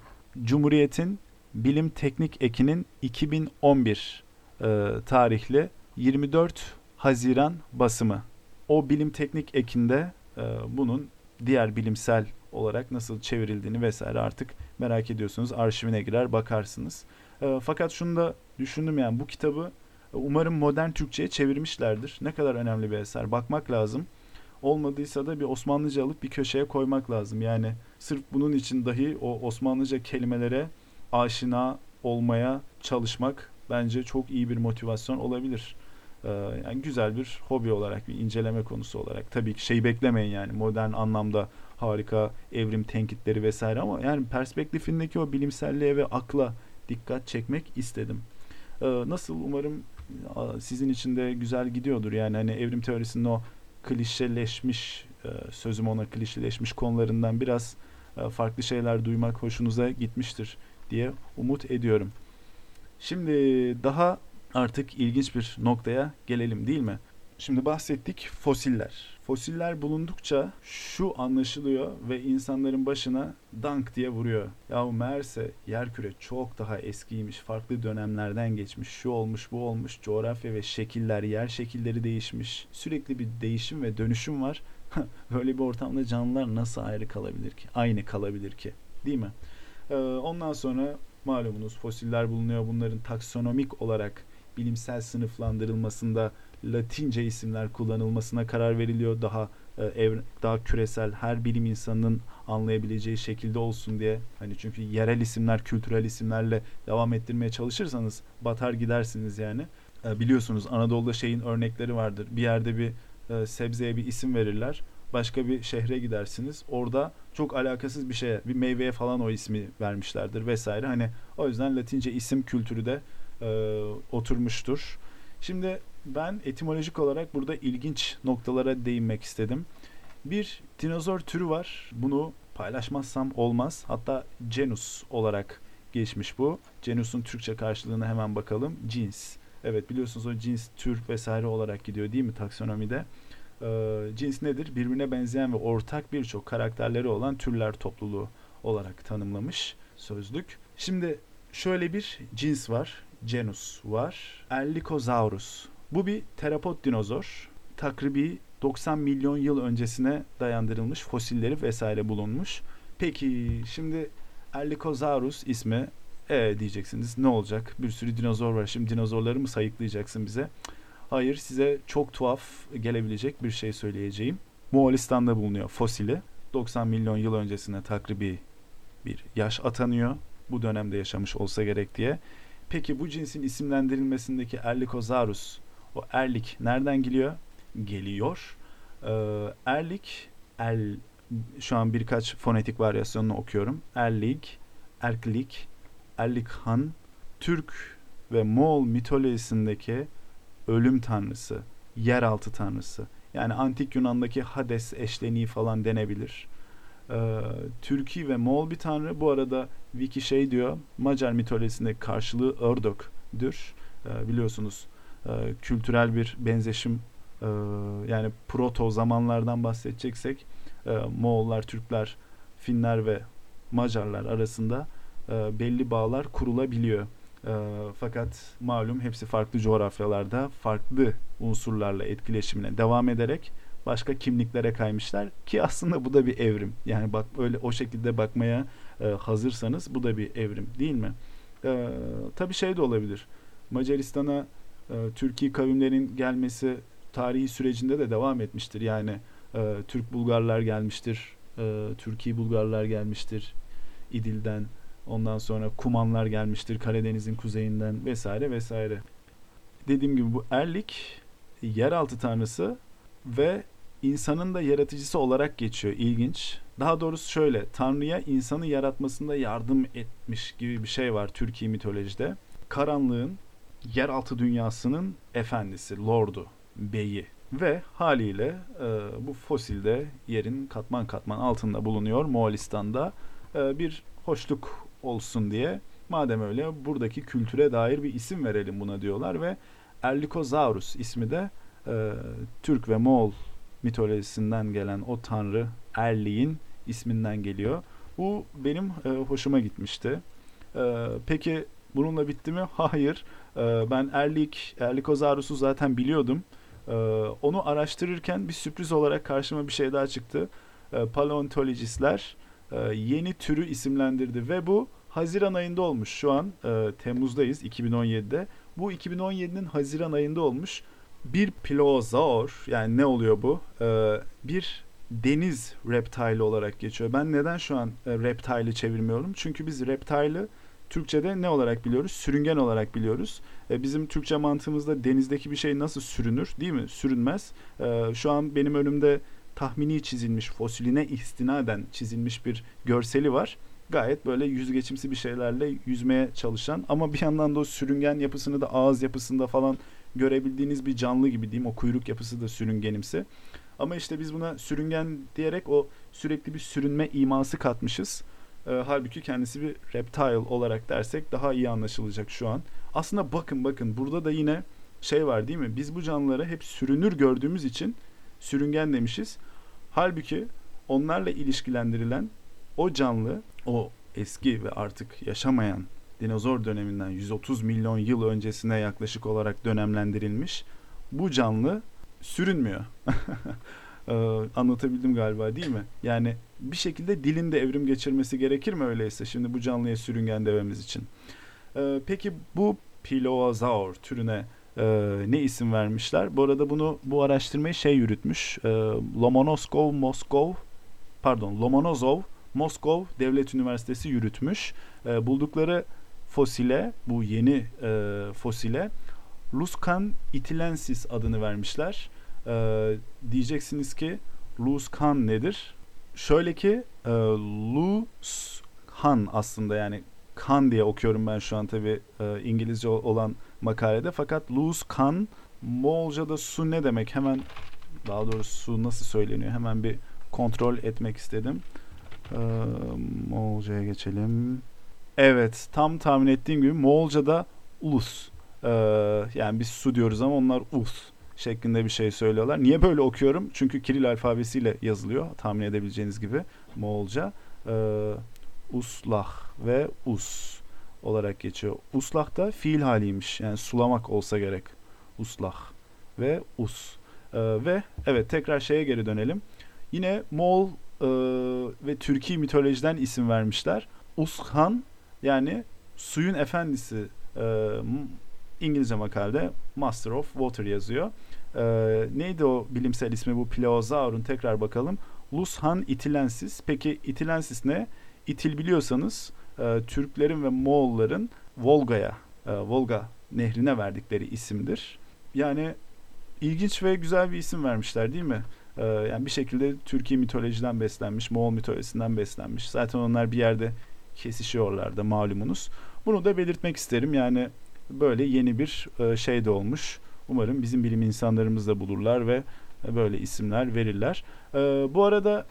Cumhuriyet'in Bilim Teknik Eki'nin 2011 e, tarihli 24 Haziran basımı. O bilim teknik ekinde bunun diğer bilimsel olarak nasıl çevrildiğini vesaire artık merak ediyorsunuz. Arşivine girer bakarsınız. Fakat şunu da düşündüm yani bu kitabı umarım modern Türkçe'ye çevirmişlerdir. Ne kadar önemli bir eser. Bakmak lazım. Olmadıysa da bir Osmanlıca alıp bir köşeye koymak lazım. Yani sırf bunun için dahi o Osmanlıca kelimelere aşina olmaya çalışmak bence çok iyi bir motivasyon olabilir. Ee, yani güzel bir hobi olarak, bir inceleme konusu olarak. Tabii ki şey beklemeyin yani modern anlamda harika evrim tenkitleri vesaire ama yani perspektifindeki o bilimselliğe ve akla dikkat çekmek istedim. Ee, nasıl umarım sizin için de güzel gidiyordur. Yani hani evrim teorisinin o klişeleşmiş e, sözüm ona klişeleşmiş konularından biraz e, farklı şeyler duymak hoşunuza gitmiştir diye umut ediyorum. Şimdi daha artık ilginç bir noktaya gelelim değil mi? Şimdi bahsettik fosiller. Fosiller bulundukça şu anlaşılıyor ve insanların başına dank diye vuruyor. Ya meğerse yerküre çok daha eskiymiş, farklı dönemlerden geçmiş, şu olmuş, bu olmuş, coğrafya ve şekiller, yer şekilleri değişmiş. Sürekli bir değişim ve dönüşüm var. Böyle bir ortamda canlılar nasıl ayrı kalabilir ki? Aynı kalabilir ki? Değil mi? Ee, ondan sonra malumunuz fosiller bulunuyor. Bunların taksonomik olarak bilimsel sınıflandırılmasında Latince isimler kullanılmasına karar veriliyor. Daha e, ev, daha küresel her bilim insanının anlayabileceği şekilde olsun diye. Hani çünkü yerel isimler, kültürel isimlerle devam ettirmeye çalışırsanız batar gidersiniz yani. E, biliyorsunuz Anadolu'da şeyin örnekleri vardır. Bir yerde bir e, sebzeye bir isim verirler. Başka bir şehre gidersiniz. Orada çok alakasız bir şeye, bir meyveye falan o ismi vermişlerdir vesaire. Hani o yüzden Latince isim kültürü de e, oturmuştur. Şimdi ben etimolojik olarak burada ilginç noktalara değinmek istedim. Bir dinozor türü var. Bunu paylaşmazsam olmaz. Hatta genus olarak geçmiş bu. Genus'un Türkçe karşılığına hemen bakalım. Cins. Evet biliyorsunuz o cins, tür vesaire olarak gidiyor değil mi taksonomide? Ee, cins nedir? Birbirine benzeyen ve ortak birçok karakterleri olan türler topluluğu olarak tanımlamış sözlük. Şimdi şöyle bir cins var genus var. Erlikosaurus. Bu bir terapod dinozor. Takribi 90 milyon yıl öncesine dayandırılmış fosilleri vesaire bulunmuş. Peki şimdi Erlikosaurus ismi e diyeceksiniz ne olacak? Bir sürü dinozor var. Şimdi dinozorları mı sayıklayacaksın bize? Hayır size çok tuhaf gelebilecek bir şey söyleyeceğim. Moğolistan'da bulunuyor fosili. 90 milyon yıl öncesine takribi bir yaş atanıyor. Bu dönemde yaşamış olsa gerek diye. Peki bu cinsin isimlendirilmesindeki Erlikosaurus, o erlik nereden geliyor? Geliyor. Ee, erlik El şu an birkaç fonetik varyasyonunu okuyorum. Erlik, Erklik, Erlikhan, Türk ve Moğol mitolojisindeki ölüm tanrısı, yeraltı tanrısı. Yani antik Yunan'daki Hades eşleniği falan denebilir. Ee, Türki ve Moğol bir tanrı. Bu arada Wiki şey diyor, Macar mitolojisindeki karşılığı Ördök'dür. Ee, biliyorsunuz e, kültürel bir benzeşim e, yani proto zamanlardan bahsedeceksek e, Moğollar, Türkler, Finler ve Macarlar arasında e, belli bağlar kurulabiliyor. E, fakat malum hepsi farklı coğrafyalarda farklı unsurlarla etkileşimine devam ederek başka kimliklere kaymışlar ki aslında bu da bir evrim. Yani bak öyle o şekilde bakmaya e, hazırsanız bu da bir evrim değil mi? E, tabii şey de olabilir. Macaristan'a e, Türkiye kavimlerin gelmesi tarihi sürecinde de devam etmiştir. Yani e, Türk Bulgarlar gelmiştir, e, Türkiye Bulgarlar gelmiştir İdil'den. Ondan sonra Kumanlar gelmiştir Karadeniz'in kuzeyinden vesaire vesaire. Dediğim gibi bu Erlik yeraltı tanrısı ve insanın da yaratıcısı olarak geçiyor. İlginç. Daha doğrusu şöyle, Tanrı'ya insanı yaratmasında yardım etmiş gibi bir şey var Türkiye mitolojide. Karanlığın, yeraltı dünyasının efendisi, lordu, beyi ve haliyle e, bu fosilde yerin katman katman altında bulunuyor Moğolistan'da e, bir hoşluk olsun diye madem öyle buradaki kültüre dair bir isim verelim buna diyorlar ve Erlikozaurus ismi de e, Türk ve Moğol mitolojisinden gelen o tanrı Erli'nin isminden geliyor. Bu benim e, hoşuma gitmişti. E, peki bununla bitti mi? Hayır. E, ben Erlik, Erlikozaurus'u zaten biliyordum. E, onu araştırırken bir sürpriz olarak karşıma bir şey daha çıktı. E, paleontolojistler e, yeni türü isimlendirdi ve bu Haziran ayında olmuş. Şu an e, Temmuz'dayız 2017'de. Bu 2017'nin Haziran ayında olmuş. Bir plozaur yani ne oluyor bu? E, bir deniz reptile olarak geçiyor. Ben neden şu an e, reptile'i çevirmiyorum? Çünkü biz reptile'ı Türkçe'de ne olarak biliyoruz? Sürüngen olarak biliyoruz. E, bizim Türkçe mantığımızda denizdeki bir şey nasıl sürünür değil mi? Sürünmez. E, şu an benim önümde tahmini çizilmiş, fosiline istinaden çizilmiş bir görseli var. Gayet böyle yüzgeçimsi bir şeylerle yüzmeye çalışan ama bir yandan da o sürüngen yapısını da ağız yapısında falan görebildiğiniz bir canlı gibi diyeyim. O kuyruk yapısı da sürüngenimsi. Ama işte biz buna sürüngen diyerek o sürekli bir sürünme iması katmışız. E, halbuki kendisi bir reptile olarak dersek daha iyi anlaşılacak şu an. Aslında bakın bakın burada da yine şey var değil mi? Biz bu canlıları hep sürünür gördüğümüz için sürüngen demişiz. Halbuki onlarla ilişkilendirilen o canlı, o eski ve artık yaşamayan dinozor döneminden 130 milyon yıl öncesine yaklaşık olarak dönemlendirilmiş bu canlı sürünmüyor. ee, anlatabildim galiba değil mi? Yani bir şekilde dilin de evrim geçirmesi gerekir mi öyleyse şimdi bu canlıya sürüngen dememiz için? Ee, peki bu Piloazaur türüne e, ne isim vermişler? Bu arada bunu bu araştırmayı şey yürütmüş. E, Lomonoskov Moskov pardon Lomonozov Moskov Devlet Üniversitesi yürütmüş. E, buldukları fosile bu yeni e, fosile Luscan itilensis adını vermişler. E, diyeceksiniz ki Luscan nedir? Şöyle ki e, Luscan aslında yani kan diye okuyorum ben şu an tabi e, İngilizce olan makalede. Fakat Luscan Moğolca'da su ne demek? Hemen daha doğrusu su nasıl söyleniyor? Hemen bir kontrol etmek istedim. Ee, Moğolca'ya geçelim. Evet tam tahmin ettiğim gibi Moğolca'da ulus. Ee, yani biz su diyoruz ama onlar us şeklinde bir şey söylüyorlar. Niye böyle okuyorum? Çünkü Kiril alfabesiyle yazılıyor tahmin edebileceğiniz gibi Moğolca. Ee, uslah ve us olarak geçiyor. Uslah da fiil haliymiş. Yani sulamak olsa gerek. Uslah ve us. Ee, ve evet tekrar şeye geri dönelim. Yine Moğol e, ve Türkiye mitolojiden isim vermişler. Ushan yani suyun efendisi e, İngilizce makalede Master of Water yazıyor. E, neydi o bilimsel ismi bu Pleosaur'un tekrar bakalım. Lushan itilensis. Peki itilensis ne? İtil biliyorsanız e, Türklerin ve Moğolların Volga'ya, e, Volga nehrine verdikleri isimdir. Yani ilginç ve güzel bir isim vermişler değil mi? E, yani bir şekilde Türkiye mitolojiden beslenmiş, Moğol mitolojisinden beslenmiş. Zaten onlar bir yerde kesişiyorlar da malumunuz. Bunu da belirtmek isterim. Yani böyle yeni bir e, şey de olmuş. Umarım bizim bilim insanlarımız da bulurlar ve böyle isimler verirler. E, bu arada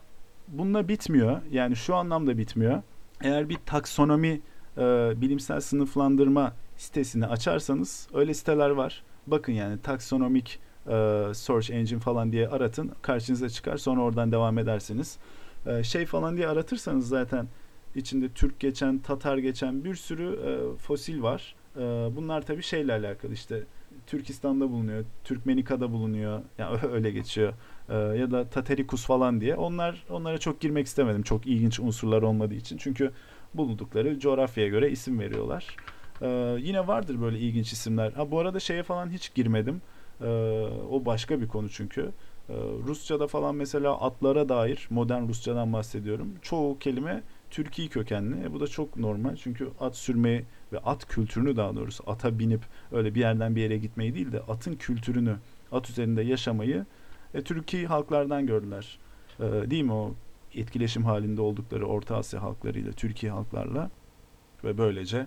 bununla bitmiyor. Yani şu anlamda bitmiyor. Eğer bir taksonomi e, bilimsel sınıflandırma sitesini açarsanız öyle siteler var. Bakın yani taksonomik e, search engine falan diye aratın karşınıza çıkar sonra oradan devam edersiniz. E, şey falan diye aratırsanız zaten içinde Türk geçen, Tatar geçen bir sürü e, fosil var. E, bunlar tabii şeyle alakalı işte Türkistan'da bulunuyor, Türkmenika'da bulunuyor. Yani öyle geçiyor. E, ya da Tatarikus falan diye. Onlar onlara çok girmek istemedim. Çok ilginç unsurlar olmadığı için. Çünkü bulundukları coğrafyaya göre isim veriyorlar. E, yine vardır böyle ilginç isimler. Ha bu arada şeye falan hiç girmedim. E, o başka bir konu çünkü. E, Rusça'da falan mesela atlara dair modern Rusçadan bahsediyorum. Çoğu kelime Türkiye kökenli. E, bu da çok normal çünkü at sürmeyi ve at kültürünü daha doğrusu ata binip öyle bir yerden bir yere gitmeyi değil de atın kültürünü, at üzerinde yaşamayı e, Türkiye halklardan gördüler. E, değil mi o etkileşim halinde oldukları Orta Asya halklarıyla, Türkiye halklarla ve böylece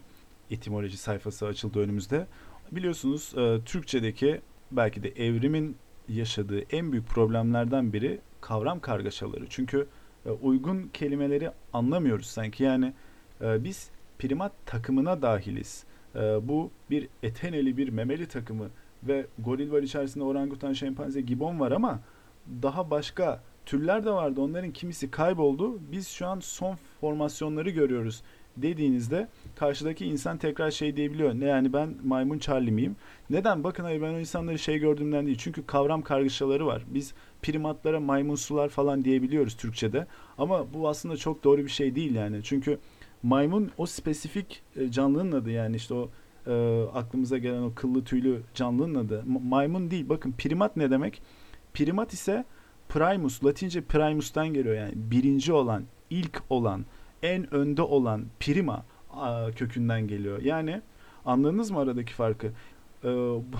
etimoloji sayfası açıldı önümüzde. Biliyorsunuz e, Türkçedeki belki de evrimin yaşadığı en büyük problemlerden biri kavram kargaşaları. Çünkü uygun kelimeleri anlamıyoruz sanki. Yani e, biz primat takımına dahiliz. E, bu bir eteneli bir memeli takımı ve goril var içerisinde orangutan, şempanze, gibon var ama daha başka türler de vardı. Onların kimisi kayboldu. Biz şu an son formasyonları görüyoruz dediğinizde karşıdaki insan tekrar şey diyebiliyor. Ne yani ben maymun Charlie miyim? Neden? Bakın hayır ben o insanları şey gördüğümden değil. Çünkü kavram kargaşaları var. Biz primatlara maymunsular falan diyebiliyoruz Türkçe'de. Ama bu aslında çok doğru bir şey değil yani. Çünkü maymun o spesifik e, canlının adı yani işte o e, aklımıza gelen o kıllı tüylü canlının adı. maymun değil. Bakın primat ne demek? Primat ise primus, Latince primus'tan geliyor yani birinci olan, ilk olan, en önde olan prima kökünden geliyor. Yani anladınız mı aradaki farkı?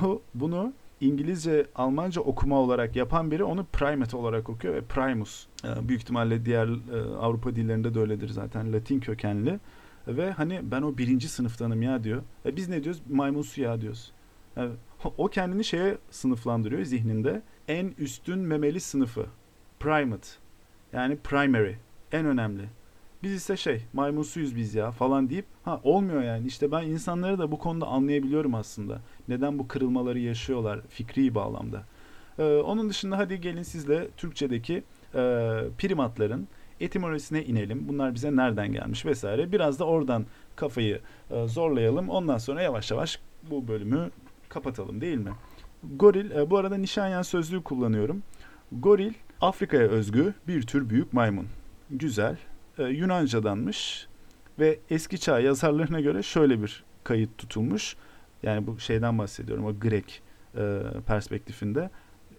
Bu bunu İngilizce, Almanca okuma olarak yapan biri onu primate olarak okuyor ve primus. Büyük ihtimalle diğer Avrupa dillerinde de öyledir zaten. Latin kökenli. Ve hani ben o birinci sınıftanım ya diyor. E, biz ne diyoruz? Maymunsu ya diyoruz. E, o kendini şeye sınıflandırıyor zihninde. En üstün memeli sınıfı. Primate. Yani primary. En önemli. Biz ise şey maymunsuyuz biz ya falan deyip ha olmuyor yani. İşte ben insanları da bu konuda anlayabiliyorum aslında. Neden bu kırılmaları yaşıyorlar fikri bağlamda. Ee, onun dışında hadi gelin sizle Türkçedeki e, primatların etimolojisine inelim. Bunlar bize nereden gelmiş vesaire. Biraz da oradan kafayı e, zorlayalım. Ondan sonra yavaş yavaş bu bölümü kapatalım değil mi? Goril, e, bu arada Nişanyan sözlüğü kullanıyorum. Goril Afrika'ya özgü bir tür büyük maymun. Güzel, e, Yunancadanmış ve eski çağ yazarlarına göre şöyle bir kayıt tutulmuş. Yani bu şeyden bahsediyorum o Grek e, perspektifinde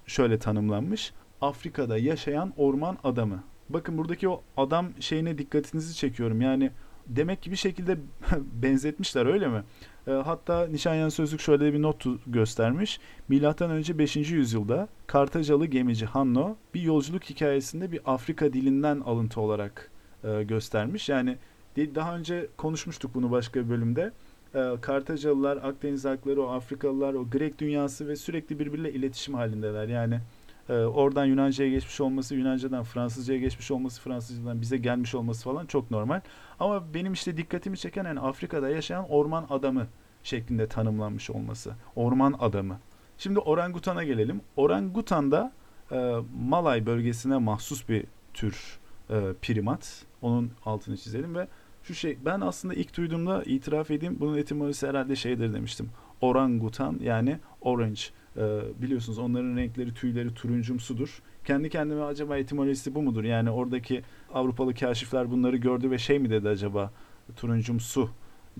şöyle tanımlanmış. Afrika'da yaşayan orman adamı. Bakın buradaki o adam şeyine dikkatinizi çekiyorum. Yani demek ki bir şekilde benzetmişler öyle mi? E, hatta Nişanyan Sözlük şöyle bir not göstermiş. Milattan önce 5. yüzyılda Kartacalı gemici Hanno bir yolculuk hikayesinde bir Afrika dilinden alıntı olarak e, göstermiş. Yani daha önce konuşmuştuk bunu başka bir bölümde. E, Kartacalılar, Akdeniz halkları, o Afrikalılar, o Grek dünyası ve sürekli birbiriyle iletişim halindeler. Yani e, oradan Yunanca'ya geçmiş olması, Yunanca'dan Fransızca'ya geçmiş olması, Fransızca'dan bize gelmiş olması falan çok normal. Ama benim işte dikkatimi çeken yani Afrika'da yaşayan orman adamı şeklinde tanımlanmış olması. Orman adamı. Şimdi orangutana gelelim. Orangutan da e, Malay bölgesine mahsus bir tür e, primat. Onun altını çizelim ve şu şey ben aslında ilk duyduğumda itiraf edeyim bunun etimolojisi herhalde şeydir demiştim. Orangutan yani orange. E, biliyorsunuz onların renkleri tüyleri turuncumsudur. Kendi kendime acaba etimolojisi bu mudur? Yani oradaki Avrupalı kaşifler bunları gördü ve şey mi dedi acaba turuncumsu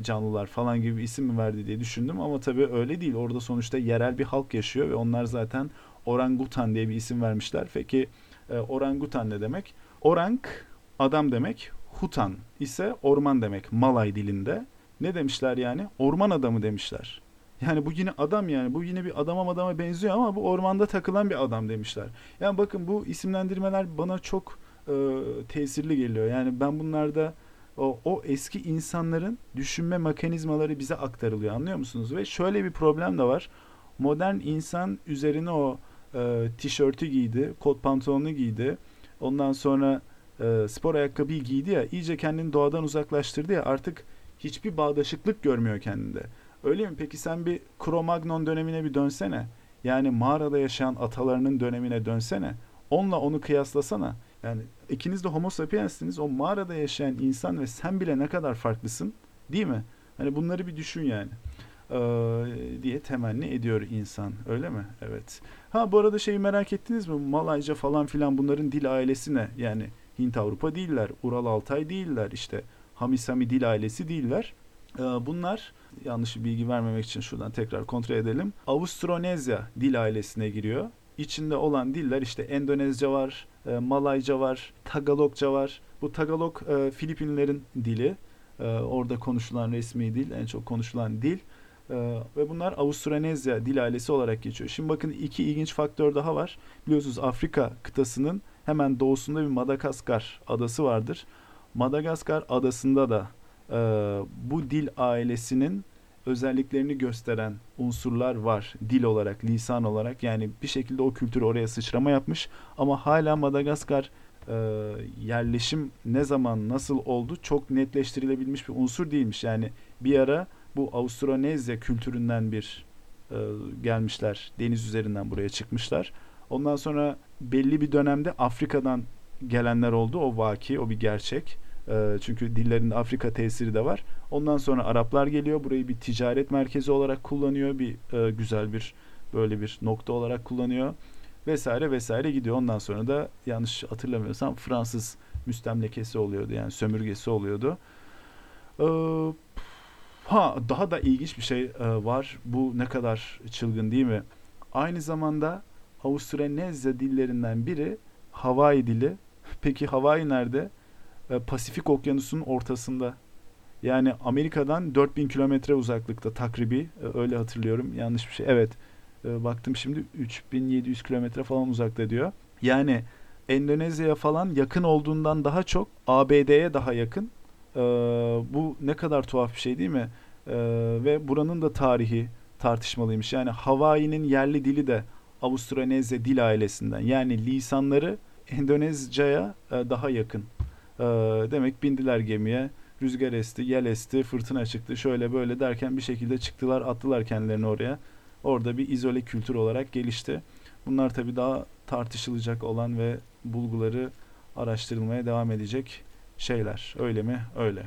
canlılar falan gibi isim mi verdi diye düşündüm ama tabii öyle değil. Orada sonuçta yerel bir halk yaşıyor ve onlar zaten orangutan diye bir isim vermişler. Peki e, orangutan ne demek? Orang adam demek, hutan ise orman demek Malay dilinde. Ne demişler yani? Orman adamı demişler. Yani bu yine adam yani. Bu yine bir adama adama benziyor ama bu ormanda takılan bir adam demişler. Yani bakın bu isimlendirmeler bana çok e, tesirli geliyor. Yani ben bunlarda o, o eski insanların düşünme mekanizmaları bize aktarılıyor anlıyor musunuz? Ve şöyle bir problem de var. Modern insan üzerine o e, tişörtü giydi, kot pantolonu giydi. Ondan sonra e, spor ayakkabıyı giydi ya iyice kendini doğadan uzaklaştırdı ya artık hiçbir bağdaşıklık görmüyor kendinde. Öyle mi? Peki sen bir Cro-Magnon dönemine bir dönsene. Yani mağarada yaşayan atalarının dönemine dönsene. Onunla onu kıyaslasana. Yani ikiniz de homo sapiens'siniz. O mağarada yaşayan insan ve sen bile ne kadar farklısın. Değil mi? Hani bunları bir düşün yani. Ee, diye temenni ediyor insan. Öyle mi? Evet. Ha bu arada şeyi merak ettiniz mi? Malayca falan filan bunların dil ailesi ne? Yani Hint Avrupa değiller. Ural Altay değiller. işte Hamisami dil ailesi değiller. Ee, bunlar yanlış bilgi vermemek için şuradan tekrar kontrol edelim. Avustronezya dil ailesine giriyor. İçinde olan diller işte Endonezce var, e, Malayca var, Tagalogca var. Bu Tagalog e, Filipinlerin dili. E, orada konuşulan resmi dil, en çok konuşulan dil. E, ve bunlar Avustronezya dil ailesi olarak geçiyor. Şimdi bakın iki ilginç faktör daha var. Biliyorsunuz Afrika kıtasının hemen doğusunda bir Madagaskar adası vardır. Madagaskar adasında da e, bu dil ailesinin özelliklerini gösteren unsurlar var. Dil olarak, lisan olarak yani bir şekilde o kültür oraya sıçrama yapmış ama hala Madagaskar e, yerleşim ne zaman nasıl oldu çok netleştirilebilmiş bir unsur değilmiş. Yani bir ara bu Austronezya kültüründen bir e, gelmişler. Deniz üzerinden buraya çıkmışlar. Ondan sonra belli bir dönemde Afrika'dan gelenler oldu. O vaki, o bir gerçek. E, çünkü dillerinde Afrika tesiri de var. Ondan sonra Araplar geliyor. Burayı bir ticaret merkezi olarak kullanıyor. Bir e, güzel bir böyle bir nokta olarak kullanıyor. Vesaire vesaire gidiyor. Ondan sonra da yanlış hatırlamıyorsam Fransız müstemlekesi oluyordu. Yani sömürgesi oluyordu. Ee, ha daha da ilginç bir şey e, var. Bu ne kadar çılgın değil mi? Aynı zamanda Avustralezya dillerinden biri Hawaii dili. Peki Hawaii nerede? E, Pasifik Okyanusu'nun ortasında. Yani Amerika'dan 4000 kilometre uzaklıkta takribi e, öyle hatırlıyorum. Yanlış bir şey. Evet. E, baktım şimdi 3700 kilometre falan uzakta diyor. Yani Endonezya'ya falan yakın olduğundan daha çok ABD'ye daha yakın. E, bu ne kadar tuhaf bir şey değil mi? E, ve buranın da tarihi tartışmalıymış. Yani Hawaii'nin yerli dili de Avustralezya dil ailesinden. Yani lisanları Endonezca'ya e, daha yakın. E, demek bindiler gemiye rüzgar esti, yel esti, fırtına çıktı şöyle böyle derken bir şekilde çıktılar attılar kendilerini oraya. Orada bir izole kültür olarak gelişti. Bunlar tabii daha tartışılacak olan ve bulguları araştırılmaya devam edecek şeyler. Öyle mi? Öyle.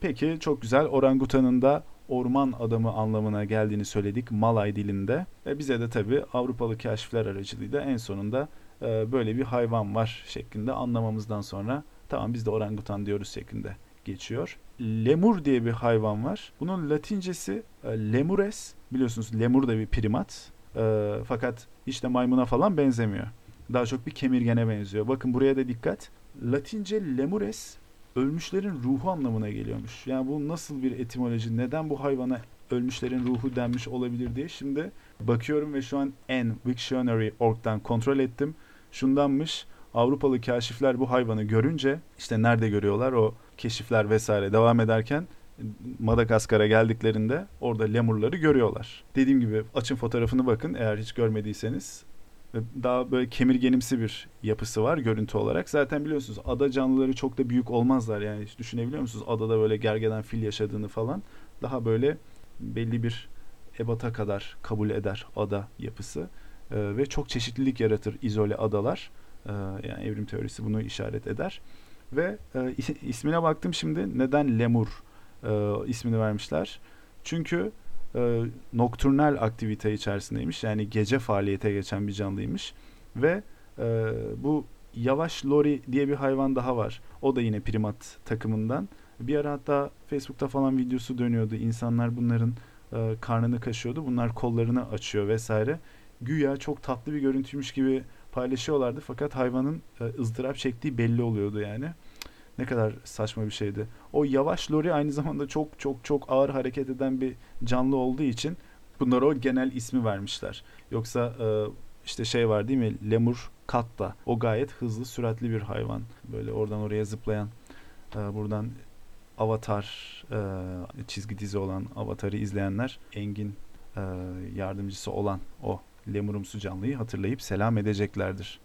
Peki çok güzel. Orangutanın da orman adamı anlamına geldiğini söyledik Malay dilinde. Ve bize de tabii Avrupalı keşifler aracılığıyla en sonunda e, böyle bir hayvan var şeklinde anlamamızdan sonra tamam biz de orangutan diyoruz şeklinde geçiyor. Lemur diye bir hayvan var. Bunun latincesi e, lemures. Biliyorsunuz lemur da bir primat. E, fakat hiç de maymuna falan benzemiyor. Daha çok bir kemirgene benziyor. Bakın buraya da dikkat. Latince lemures ölmüşlerin ruhu anlamına geliyormuş. Yani bu nasıl bir etimoloji? Neden bu hayvana ölmüşlerin ruhu denmiş olabilir diye şimdi bakıyorum ve şu an en Wiktionary.org'dan kontrol ettim. Şundanmış. Avrupalı kaşifler bu hayvanı görünce işte nerede görüyorlar o keşifler vesaire devam ederken Madagaskar'a geldiklerinde orada lemurları görüyorlar. Dediğim gibi açın fotoğrafını bakın eğer hiç görmediyseniz. Daha böyle kemirgenimsi bir yapısı var görüntü olarak. Zaten biliyorsunuz ada canlıları çok da büyük olmazlar yani hiç düşünebiliyor musunuz? Adada böyle gergeden fil yaşadığını falan. Daha böyle belli bir ebata kadar kabul eder ada yapısı. Ee, ve çok çeşitlilik yaratır izole adalar. Ee, yani evrim teorisi bunu işaret eder. Ve e, ismine baktım şimdi neden lemur e, ismini vermişler. Çünkü e, nokturnal aktivite içerisindeymiş. Yani gece faaliyete geçen bir canlıymış. Ve e, bu yavaş lori diye bir hayvan daha var. O da yine primat takımından. Bir ara hatta Facebook'ta falan videosu dönüyordu. İnsanlar bunların e, karnını kaşıyordu. Bunlar kollarını açıyor vesaire. Güya çok tatlı bir görüntüymüş gibi paylaşıyorlardı. Fakat hayvanın e, ızdırap çektiği belli oluyordu yani. Ne kadar saçma bir şeydi. O yavaş lori aynı zamanda çok çok çok ağır hareket eden bir canlı olduğu için Bunlar o genel ismi vermişler. Yoksa e, işte şey var değil mi? Lemur katta. O gayet hızlı, süratli bir hayvan. Böyle oradan oraya zıplayan. E, buradan Avatar e, çizgi dizi olan Avatar'ı izleyenler Engin e, yardımcısı olan o lemurumsu canlıyı hatırlayıp selam edeceklerdir.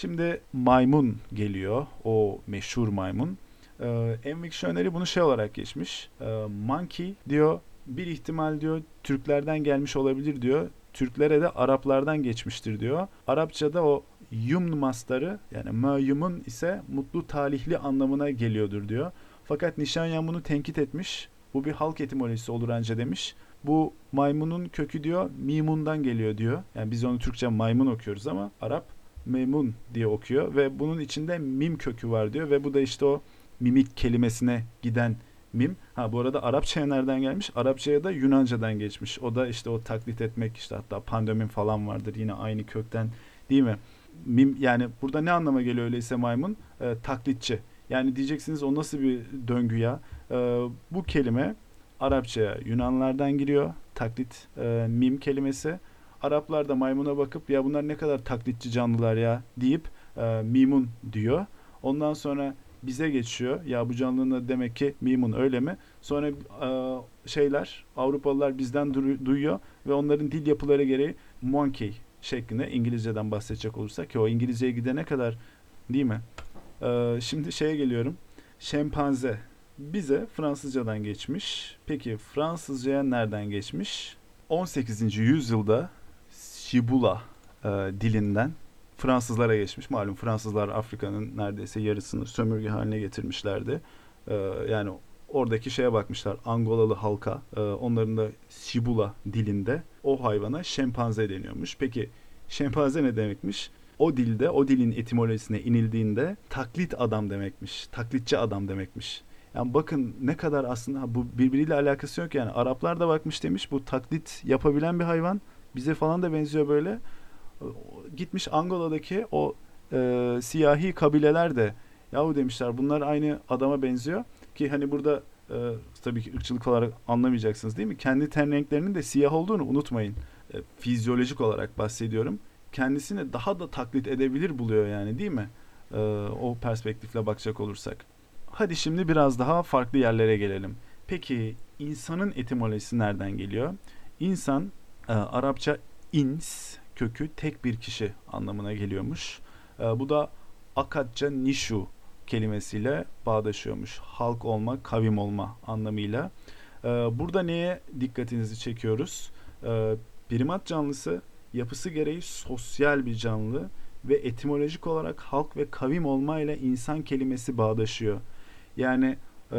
Şimdi maymun geliyor. O meşhur maymun. Ee, Envik bunu şey olarak geçmiş. Ee, monkey diyor bir ihtimal diyor Türklerden gelmiş olabilir diyor. Türklere de Araplardan geçmiştir diyor. Arapçada o yum mastarı yani mayumun ise mutlu talihli anlamına geliyordur diyor. Fakat Nişanyan bunu tenkit etmiş. Bu bir halk etimolojisi olur anca demiş. Bu maymunun kökü diyor mimundan geliyor diyor. Yani biz onu Türkçe maymun okuyoruz ama Arap memun diye okuyor ve bunun içinde mim kökü var diyor ve bu da işte o mimik kelimesine giden mim. Ha bu arada Arapçaya nereden gelmiş? Arapçaya da Yunancadan geçmiş. O da işte o taklit etmek işte hatta pandemin falan vardır yine aynı kökten değil mi? Mim yani burada ne anlama geliyor öyleyse maymun? Ee, taklitçi. Yani diyeceksiniz o nasıl bir döngü ya? Ee, bu kelime Arapçaya Yunanlardan giriyor. Taklit e, mim kelimesi. Araplar da maymuna bakıp ya bunlar ne kadar taklitçi canlılar ya deyip e, mimun diyor. Ondan sonra bize geçiyor. Ya bu canlının demek ki mimun öyle mi? Sonra e, şeyler Avrupalılar bizden duyuyor ve onların dil yapıları gereği monkey şeklinde İngilizceden bahsedecek olursak ki o İngilizceye gidene kadar değil mi? E, şimdi şeye geliyorum. Şempanze bize Fransızcadan geçmiş. Peki Fransızcaya nereden geçmiş? 18. yüzyılda Shibula e, dilinden Fransızlara geçmiş. Malum Fransızlar Afrika'nın neredeyse yarısını sömürge haline getirmişlerdi. Ee, yani oradaki şeye bakmışlar Angolalı halka e, onların da Shibula dilinde o hayvana şempanze deniyormuş. Peki şempanze ne demekmiş? O dilde o dilin etimolojisine inildiğinde taklit adam demekmiş. Taklitçi adam demekmiş. Yani bakın ne kadar aslında bu birbiriyle alakası yok yani. Araplar da bakmış demiş bu taklit yapabilen bir hayvan. Bize falan da benziyor böyle gitmiş Angola'daki o e, siyahi kabileler de yahu demişler bunlar aynı adama benziyor ki hani burada e, tabii ki ırkçılık olarak anlamayacaksınız değil mi? Kendi ten renklerinin de siyah olduğunu unutmayın. E, fizyolojik olarak bahsediyorum. Kendisini daha da taklit edebilir buluyor yani değil mi? E, o perspektifle bakacak olursak. Hadi şimdi biraz daha farklı yerlere gelelim. Peki insanın etimolojisi nereden geliyor? İnsan e, Arapça ins kökü tek bir kişi anlamına geliyormuş. E, bu da Akatça Nishu kelimesiyle bağdaşıyormuş. Halk olma, kavim olma anlamıyla. E, burada neye dikkatinizi çekiyoruz? E, primat canlısı yapısı gereği sosyal bir canlı ve etimolojik olarak halk ve kavim olma ile insan kelimesi bağdaşıyor. Yani e,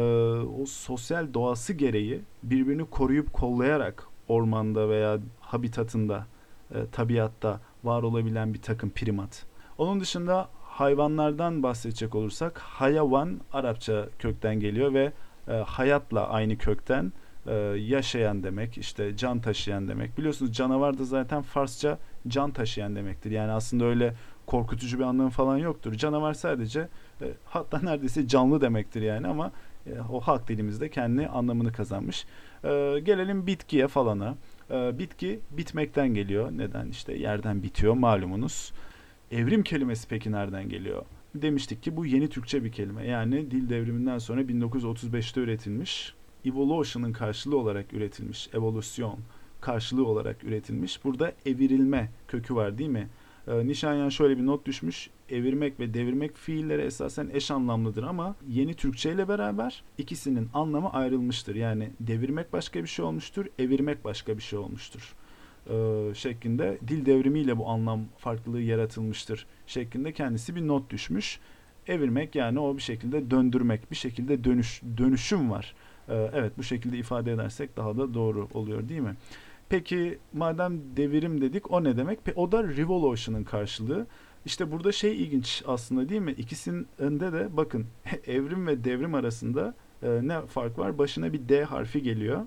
o sosyal doğası gereği birbirini koruyup kollayarak ormanda veya habitatında e, tabiatta var olabilen bir takım primat. Onun dışında hayvanlardan bahsedecek olursak hayvan Arapça kökten geliyor ve e, hayatla aynı kökten e, yaşayan demek işte can taşıyan demek. Biliyorsunuz canavar da zaten Farsça can taşıyan demektir. Yani aslında öyle korkutucu bir anlamı falan yoktur. Canavar sadece e, hatta neredeyse canlı demektir yani ama e, o halk dilimizde kendi anlamını kazanmış. E, gelelim bitkiye falana. E, bitki bitmekten geliyor. Neden? İşte yerden bitiyor malumunuz. Evrim kelimesi peki nereden geliyor? Demiştik ki bu yeni Türkçe bir kelime. Yani dil devriminden sonra 1935'te üretilmiş. Evolution'ın karşılığı olarak üretilmiş. Evolüsyon karşılığı olarak üretilmiş. Burada evirilme kökü var değil mi? E, Nişanyan şöyle bir not düşmüş. Evirmek ve devirmek fiilleri esasen eş anlamlıdır ama yeni Türkçe ile beraber ikisinin anlamı ayrılmıştır. Yani devirmek başka bir şey olmuştur, evirmek başka bir şey olmuştur. E, şeklinde dil devrimiyle bu anlam farklılığı yaratılmıştır şeklinde kendisi bir not düşmüş. Evirmek yani o bir şekilde döndürmek, bir şekilde dönüş dönüşüm var. E, evet bu şekilde ifade edersek daha da doğru oluyor değil mi? Peki madem devirim dedik o ne demek? O da revolution'ın karşılığı. İşte burada şey ilginç aslında değil mi? İkisinde de bakın evrim ve devrim arasında e, ne fark var? Başına bir D harfi geliyor.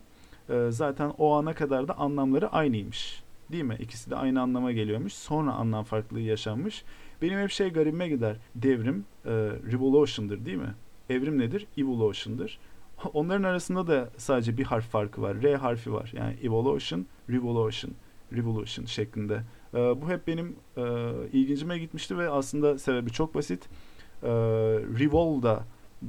E, zaten o ana kadar da anlamları aynıymış. Değil mi? İkisi de aynı anlama geliyormuş. Sonra anlam farklılığı yaşanmış. Benim hep şey garibime gider. Devrim e, revolution'dır değil mi? Evrim nedir? Evolution'dır. Onların arasında da sadece bir harf farkı var. R harfi var. Yani evolution, revolution, revolution şeklinde. E, bu hep benim e, ilgincime gitmişti ve aslında sebebi çok basit. E, revolve'da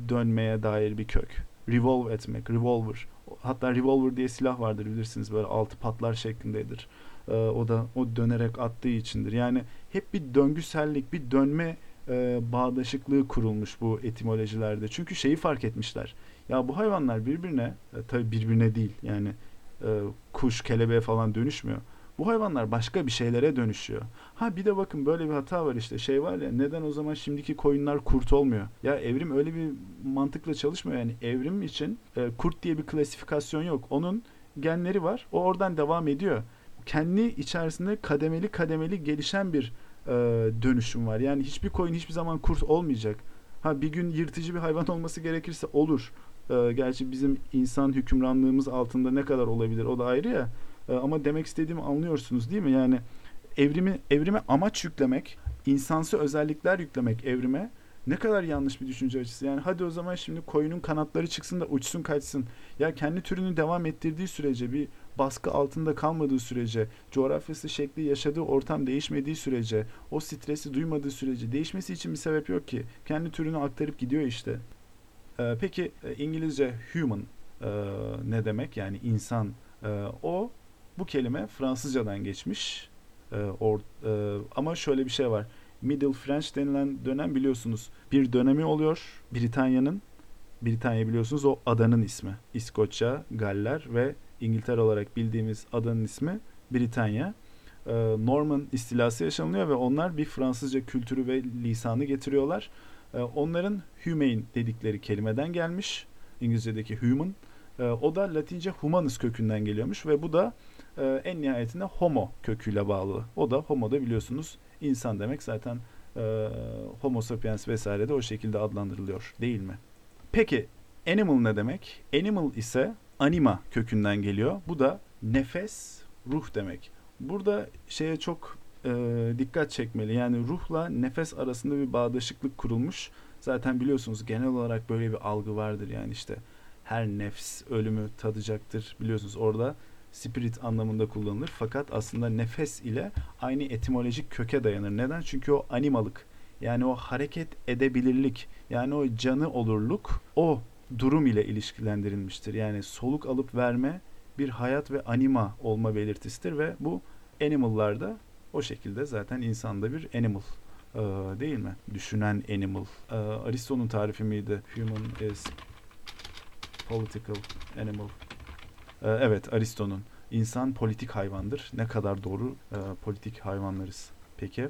dönmeye dair bir kök. Revolve etmek, revolver. Hatta revolver diye silah vardır bilirsiniz böyle altı patlar şeklindedir. E, o da o dönerek attığı içindir. Yani hep bir döngüsellik, bir dönme e, bağdaşıklığı kurulmuş bu etimolojilerde. Çünkü şeyi fark etmişler. Ya bu hayvanlar birbirine, e, tabii birbirine değil yani e, kuş, kelebeğe falan dönüşmüyor. Bu hayvanlar başka bir şeylere dönüşüyor. Ha bir de bakın böyle bir hata var işte. Şey var ya neden o zaman şimdiki koyunlar kurt olmuyor? Ya evrim öyle bir mantıkla çalışmıyor. Yani evrim için e, kurt diye bir klasifikasyon yok. Onun genleri var. O oradan devam ediyor. Kendi içerisinde kademeli kademeli gelişen bir e, dönüşüm var. Yani hiçbir koyun hiçbir zaman kurt olmayacak. Ha bir gün yırtıcı bir hayvan olması gerekirse olur. E, gerçi bizim insan hükümranlığımız altında ne kadar olabilir o da ayrı ya. E, ama demek istediğimi anlıyorsunuz değil mi? Yani evrimi evrime amaç yüklemek, insansı özellikler yüklemek evrime ne kadar yanlış bir düşünce açısı. Yani hadi o zaman şimdi koyunun kanatları çıksın da uçsun kaçsın. Ya kendi türünü devam ettirdiği sürece bir baskı altında kalmadığı sürece, coğrafyası, şekli, yaşadığı ortam değişmediği sürece, o stresi duymadığı sürece değişmesi için bir sebep yok ki. Kendi türünü aktarıp gidiyor işte. Ee, peki İngilizce human e, ne demek? Yani insan. E, o bu kelime Fransızcadan geçmiş. E, or, e, ama şöyle bir şey var. Middle French denilen dönem biliyorsunuz bir dönemi oluyor Britanya'nın. Britanya biliyorsunuz o adanın ismi. İskoçya, Galler ve İngiltere olarak bildiğimiz adanın ismi Britanya. Ee, Norman istilası yaşanıyor ve onlar bir Fransızca kültürü ve lisanı getiriyorlar. Ee, onların humane dedikleri kelimeden gelmiş. İngilizce'deki human. Ee, o da Latince humanus kökünden geliyormuş ve bu da e, en nihayetinde homo köküyle bağlı. O da homo da biliyorsunuz insan demek zaten e, homo sapiens vesaire de o şekilde adlandırılıyor değil mi? Peki animal ne demek? Animal ise anima kökünden geliyor. Bu da nefes, ruh demek. Burada şeye çok e, dikkat çekmeli. Yani ruhla nefes arasında bir bağdaşıklık kurulmuş. Zaten biliyorsunuz genel olarak böyle bir algı vardır. Yani işte her nefs ölümü tadacaktır. Biliyorsunuz orada spirit anlamında kullanılır. Fakat aslında nefes ile aynı etimolojik köke dayanır. Neden? Çünkü o animalık yani o hareket edebilirlik yani o canı olurluk o durum ile ilişkilendirilmiştir. Yani soluk alıp verme bir hayat ve anima olma belirtisidir ve bu animal'larda o şekilde zaten insanda bir animal ee, değil mi? Düşünen animal. Ee, Aristo'nun tarifi miydi? Human is political animal. Ee, evet Aristo'nun. İnsan politik hayvandır. Ne kadar doğru e, politik hayvanlarız. Peki.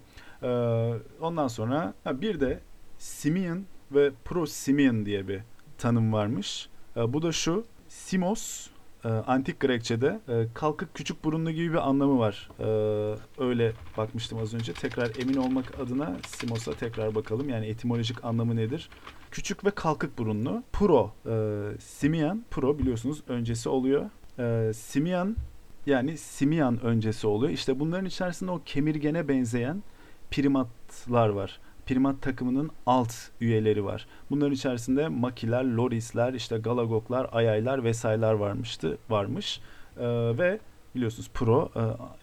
Ondan sonra bir de simian ve prosimian diye bir tanım varmış. E, bu da şu. Simos e, antik Grekçe'de e, kalkık küçük burunlu gibi bir anlamı var. E, öyle bakmıştım az önce. Tekrar emin olmak adına Simos'a tekrar bakalım. Yani etimolojik anlamı nedir? Küçük ve kalkık burunlu. Pro, e, simian, pro biliyorsunuz öncesi oluyor. E, simian yani simian öncesi oluyor. İşte bunların içerisinde o kemirgene benzeyen primatlar var primat takımının alt üyeleri var. Bunların içerisinde makiler, lorisler, işte galagoklar, ayaylar vesaylar varmıştı, varmış. Ee, ve biliyorsunuz pro e,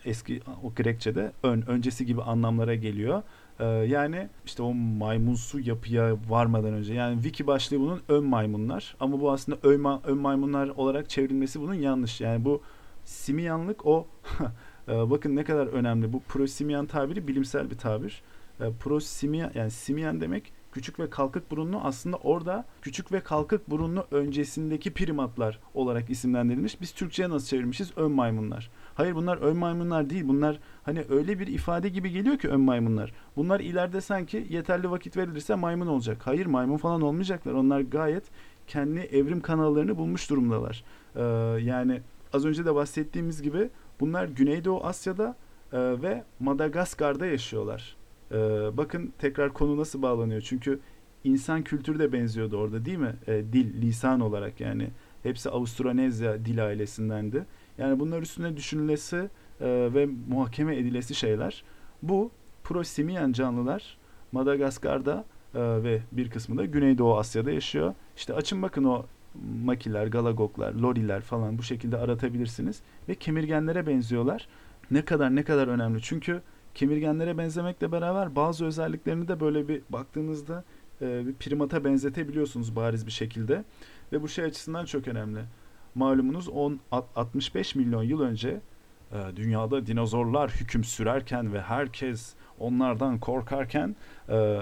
eski o Grekçe'de ön, öncesi gibi anlamlara geliyor. Ee, yani işte o maymunsu yapıya varmadan önce yani wiki başlığı bunun ön maymunlar ama bu aslında ön, ön maymunlar olarak çevrilmesi bunun yanlış. Yani bu simiyanlık o e, bakın ne kadar önemli. Bu prosimiyan tabiri bilimsel bir tabir e, prosimian yani simian demek küçük ve kalkık burunlu aslında orada küçük ve kalkık burunlu öncesindeki primatlar olarak isimlendirilmiş. Biz Türkçe'ye nasıl çevirmişiz? Ön maymunlar. Hayır bunlar ön maymunlar değil. Bunlar hani öyle bir ifade gibi geliyor ki ön maymunlar. Bunlar ileride sanki yeterli vakit verilirse maymun olacak. Hayır maymun falan olmayacaklar. Onlar gayet kendi evrim kanallarını bulmuş durumdalar. Ee, yani az önce de bahsettiğimiz gibi bunlar Güneydoğu Asya'da e, ve Madagaskar'da yaşıyorlar. Ee, bakın tekrar konu nasıl bağlanıyor. Çünkü insan kültürü de benziyordu orada değil mi? Ee, dil, lisan olarak yani. Hepsi Avustronezya dil ailesindendi. Yani bunlar üstüne düşünülesi e, ve muhakeme edilesi şeyler. Bu prosimian canlılar Madagaskar'da e, ve bir kısmı da Güneydoğu Asya'da yaşıyor. İşte açın bakın o makiler, galagoklar, loriler falan bu şekilde aratabilirsiniz. Ve kemirgenlere benziyorlar. Ne kadar ne kadar önemli. Çünkü kemirgenlere benzemekle beraber bazı özelliklerini de böyle bir baktığınızda e, bir primata benzetebiliyorsunuz bariz bir şekilde. Ve bu şey açısından çok önemli. Malumunuz 10 65 milyon yıl önce e, dünyada dinozorlar hüküm sürerken ve herkes onlardan korkarken e,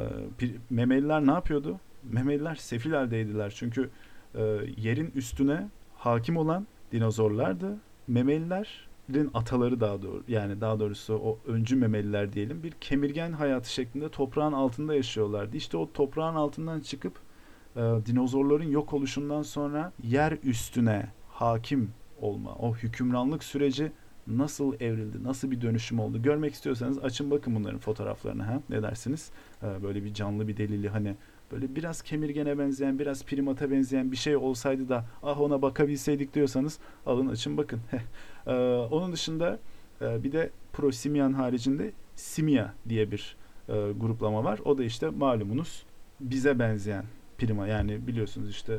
memeliler ne yapıyordu? Memeliler sefil haldeydiler. Çünkü e, yerin üstüne hakim olan dinozorlardı. Memelilerin ataları daha doğru yani daha doğrusu o öncü memeliler diyelim bir kemirgen hayatı şeklinde toprağın altında yaşıyorlardı. İşte o toprağın altından çıkıp e, dinozorların yok oluşundan sonra yer üstüne hakim olma, o hükümranlık süreci nasıl evrildi, nasıl bir dönüşüm oldu görmek istiyorsanız açın bakın bunların fotoğraflarını ha ne dersiniz? Ee, böyle bir canlı bir delili hani böyle biraz kemirgene benzeyen, biraz primata benzeyen bir şey olsaydı da ah ona bakabilseydik diyorsanız alın açın bakın. ee, onun dışında e, bir de prosimian haricinde simia diye bir e, gruplama var. O da işte malumunuz bize benzeyen prima yani biliyorsunuz işte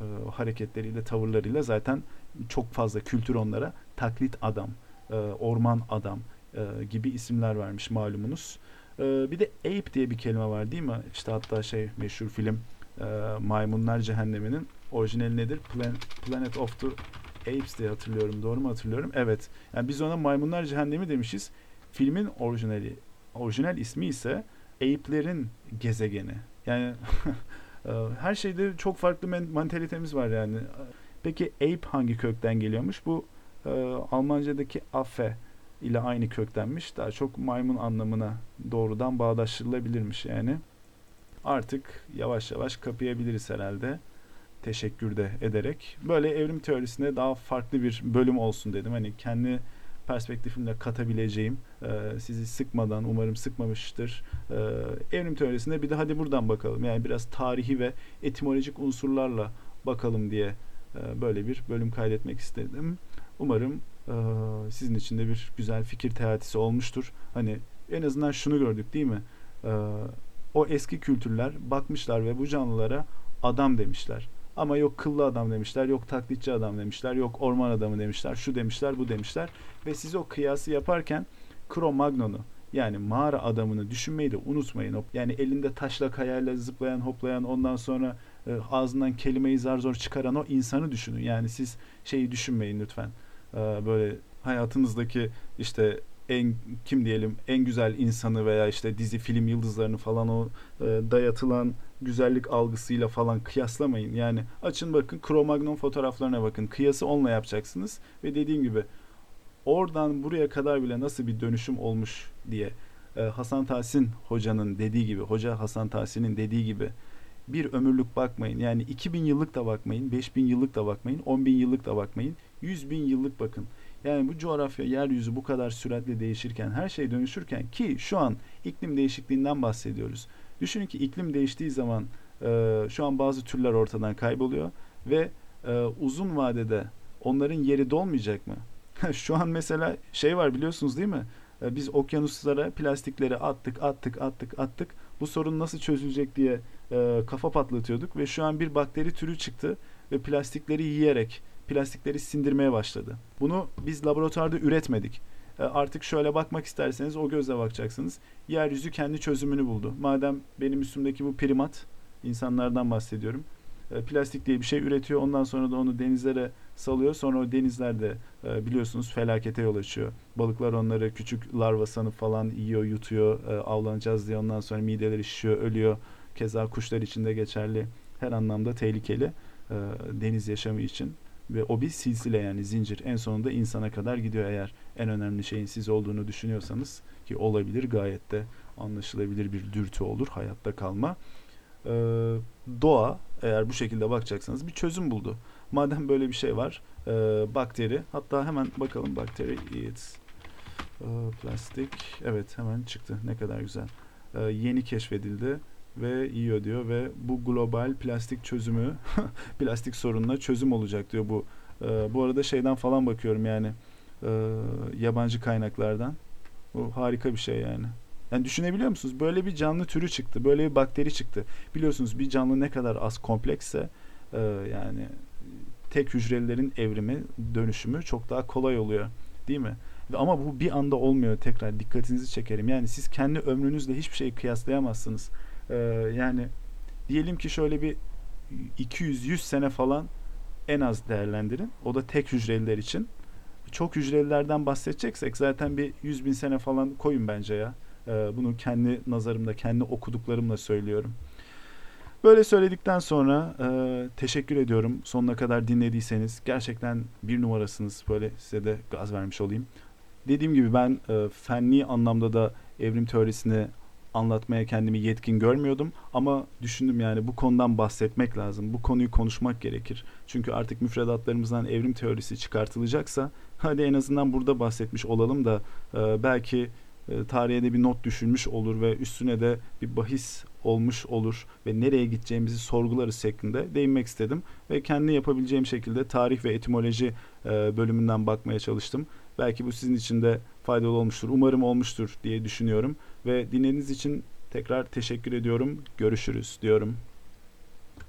e, hareketleriyle, tavırlarıyla zaten çok fazla kültür onlara taklit adam, e, orman adam e, gibi isimler vermiş malumunuz. E, bir de ape diye bir kelime var değil mi? İşte hatta şey meşhur film e, Maymunlar Cehennemi'nin orijinali nedir? Plan, Planet of the Apes diye hatırlıyorum. Doğru mu hatırlıyorum? Evet. Yani biz ona Maymunlar Cehennemi demişiz. Filmin orijinali, orijinal ismi ise Ape'lerin gezegeni. Yani Ee, her şeyde çok farklı mantalitemiz var yani. Peki ape hangi kökten geliyormuş? Bu e, Almancadaki affe ile aynı köktenmiş. Daha çok maymun anlamına doğrudan bağdaştırılabilirmiş yani. Artık yavaş yavaş kapayabiliriz herhalde. Teşekkür de ederek. Böyle evrim teorisinde daha farklı bir bölüm olsun dedim. Hani kendi perspektifimle katabileceğim e, sizi sıkmadan umarım sıkmamıştır e, evrim teorisinde bir de hadi buradan bakalım yani biraz tarihi ve etimolojik unsurlarla bakalım diye e, böyle bir bölüm kaydetmek istedim umarım e, sizin için de bir güzel fikir teatisi olmuştur hani en azından şunu gördük değil mi e, o eski kültürler bakmışlar ve bu canlılara adam demişler ama yok kıllı adam demişler, yok taklitçi adam demişler, yok orman adamı demişler, şu demişler, bu demişler. Ve siz o kıyası yaparken Cro-Magnon'u yani mağara adamını düşünmeyi de unutmayın. Yani elinde taşla kayayla zıplayan hoplayan ondan sonra e, ağzından kelimeyi zar zor çıkaran o insanı düşünün. Yani siz şeyi düşünmeyin lütfen. E, böyle hayatınızdaki işte en kim diyelim en güzel insanı veya işte dizi film yıldızlarını falan o e, dayatılan güzellik algısıyla falan kıyaslamayın. Yani açın bakın Cro-Magnon fotoğraflarına bakın. Kıyası onunla yapacaksınız ve dediğim gibi oradan buraya kadar bile nasıl bir dönüşüm olmuş diye e, Hasan Tahsin hocanın dediği gibi, hoca Hasan Tahsin'in dediği gibi bir ömürlük bakmayın. Yani 2000 yıllık da bakmayın, 5000 yıllık da bakmayın, 10 bin yıllık da bakmayın. 100 bin yıllık bakın. Yani bu coğrafya, yeryüzü bu kadar süratle değişirken, her şey dönüşürken ki şu an iklim değişikliğinden bahsediyoruz. Düşünün ki iklim değiştiği zaman e, şu an bazı türler ortadan kayboluyor ve e, uzun vadede onların yeri dolmayacak mı? şu an mesela şey var biliyorsunuz değil mi? E, biz okyanuslara plastikleri attık, attık, attık, attık. Bu sorun nasıl çözülecek diye e, kafa patlatıyorduk ve şu an bir bakteri türü çıktı ve plastikleri yiyerek plastikleri sindirmeye başladı. Bunu biz laboratuvarda üretmedik. E, artık şöyle bakmak isterseniz o gözle bakacaksınız. Yeryüzü kendi çözümünü buldu. Madem benim üstümdeki bu primat, insanlardan bahsediyorum. E, plastik diye bir şey üretiyor. Ondan sonra da onu denizlere salıyor. Sonra o denizlerde e, biliyorsunuz felakete yol açıyor. Balıklar onları küçük larva sanıp falan yiyor, yutuyor. Avlanacağız diye ondan sonra mideleri şişiyor, ölüyor. Keza kuşlar için de geçerli. Her anlamda tehlikeli deniz yaşamı için. Ve o bir silsile yani zincir. En sonunda insana kadar gidiyor eğer en önemli şeyin siz olduğunu düşünüyorsanız ki olabilir gayet de anlaşılabilir bir dürtü olur hayatta kalma. Ee, doğa eğer bu şekilde bakacaksanız bir çözüm buldu. Madem böyle bir şey var e, bakteri hatta hemen bakalım bakteri eats e, plastik evet hemen çıktı ne kadar güzel e, yeni keşfedildi ve yiyor diyor ve bu global plastik çözümü plastik sorununa çözüm olacak diyor bu. E, bu arada şeyden falan bakıyorum yani e, yabancı kaynaklardan. Bu harika bir şey yani. Yani düşünebiliyor musunuz? Böyle bir canlı türü çıktı. Böyle bir bakteri çıktı. Biliyorsunuz bir canlı ne kadar az kompleksse e, yani tek hücrelilerin evrimi, dönüşümü çok daha kolay oluyor. Değil mi? Ama bu bir anda olmuyor tekrar dikkatinizi çekerim. Yani siz kendi ömrünüzle hiçbir şeyi kıyaslayamazsınız. Ee, yani diyelim ki şöyle bir 200-100 sene falan en az değerlendirin. O da tek hücreliler için. Çok hücrelilerden bahsedeceksek zaten bir 100 bin sene falan koyun bence ya. Ee, bunu kendi nazarımda, kendi okuduklarımla söylüyorum. Böyle söyledikten sonra e, teşekkür ediyorum. Sonuna kadar dinlediyseniz gerçekten bir numarasınız. Böyle size de gaz vermiş olayım. Dediğim gibi ben e, fenli anlamda da evrim teorisini anlatmaya kendimi yetkin görmüyordum ama düşündüm yani bu konudan bahsetmek lazım. Bu konuyu konuşmak gerekir. Çünkü artık müfredatlarımızdan evrim teorisi çıkartılacaksa hadi en azından burada bahsetmiş olalım da e, belki e, tarihe de bir not düşülmüş olur ve üstüne de bir bahis olmuş olur ve nereye gideceğimizi sorgularız şeklinde değinmek istedim ve kendi yapabileceğim şekilde tarih ve etimoloji e, bölümünden bakmaya çalıştım. Belki bu sizin için de faydalı olmuştur. Umarım olmuştur diye düşünüyorum ve dinlediğiniz için tekrar teşekkür ediyorum. Görüşürüz diyorum.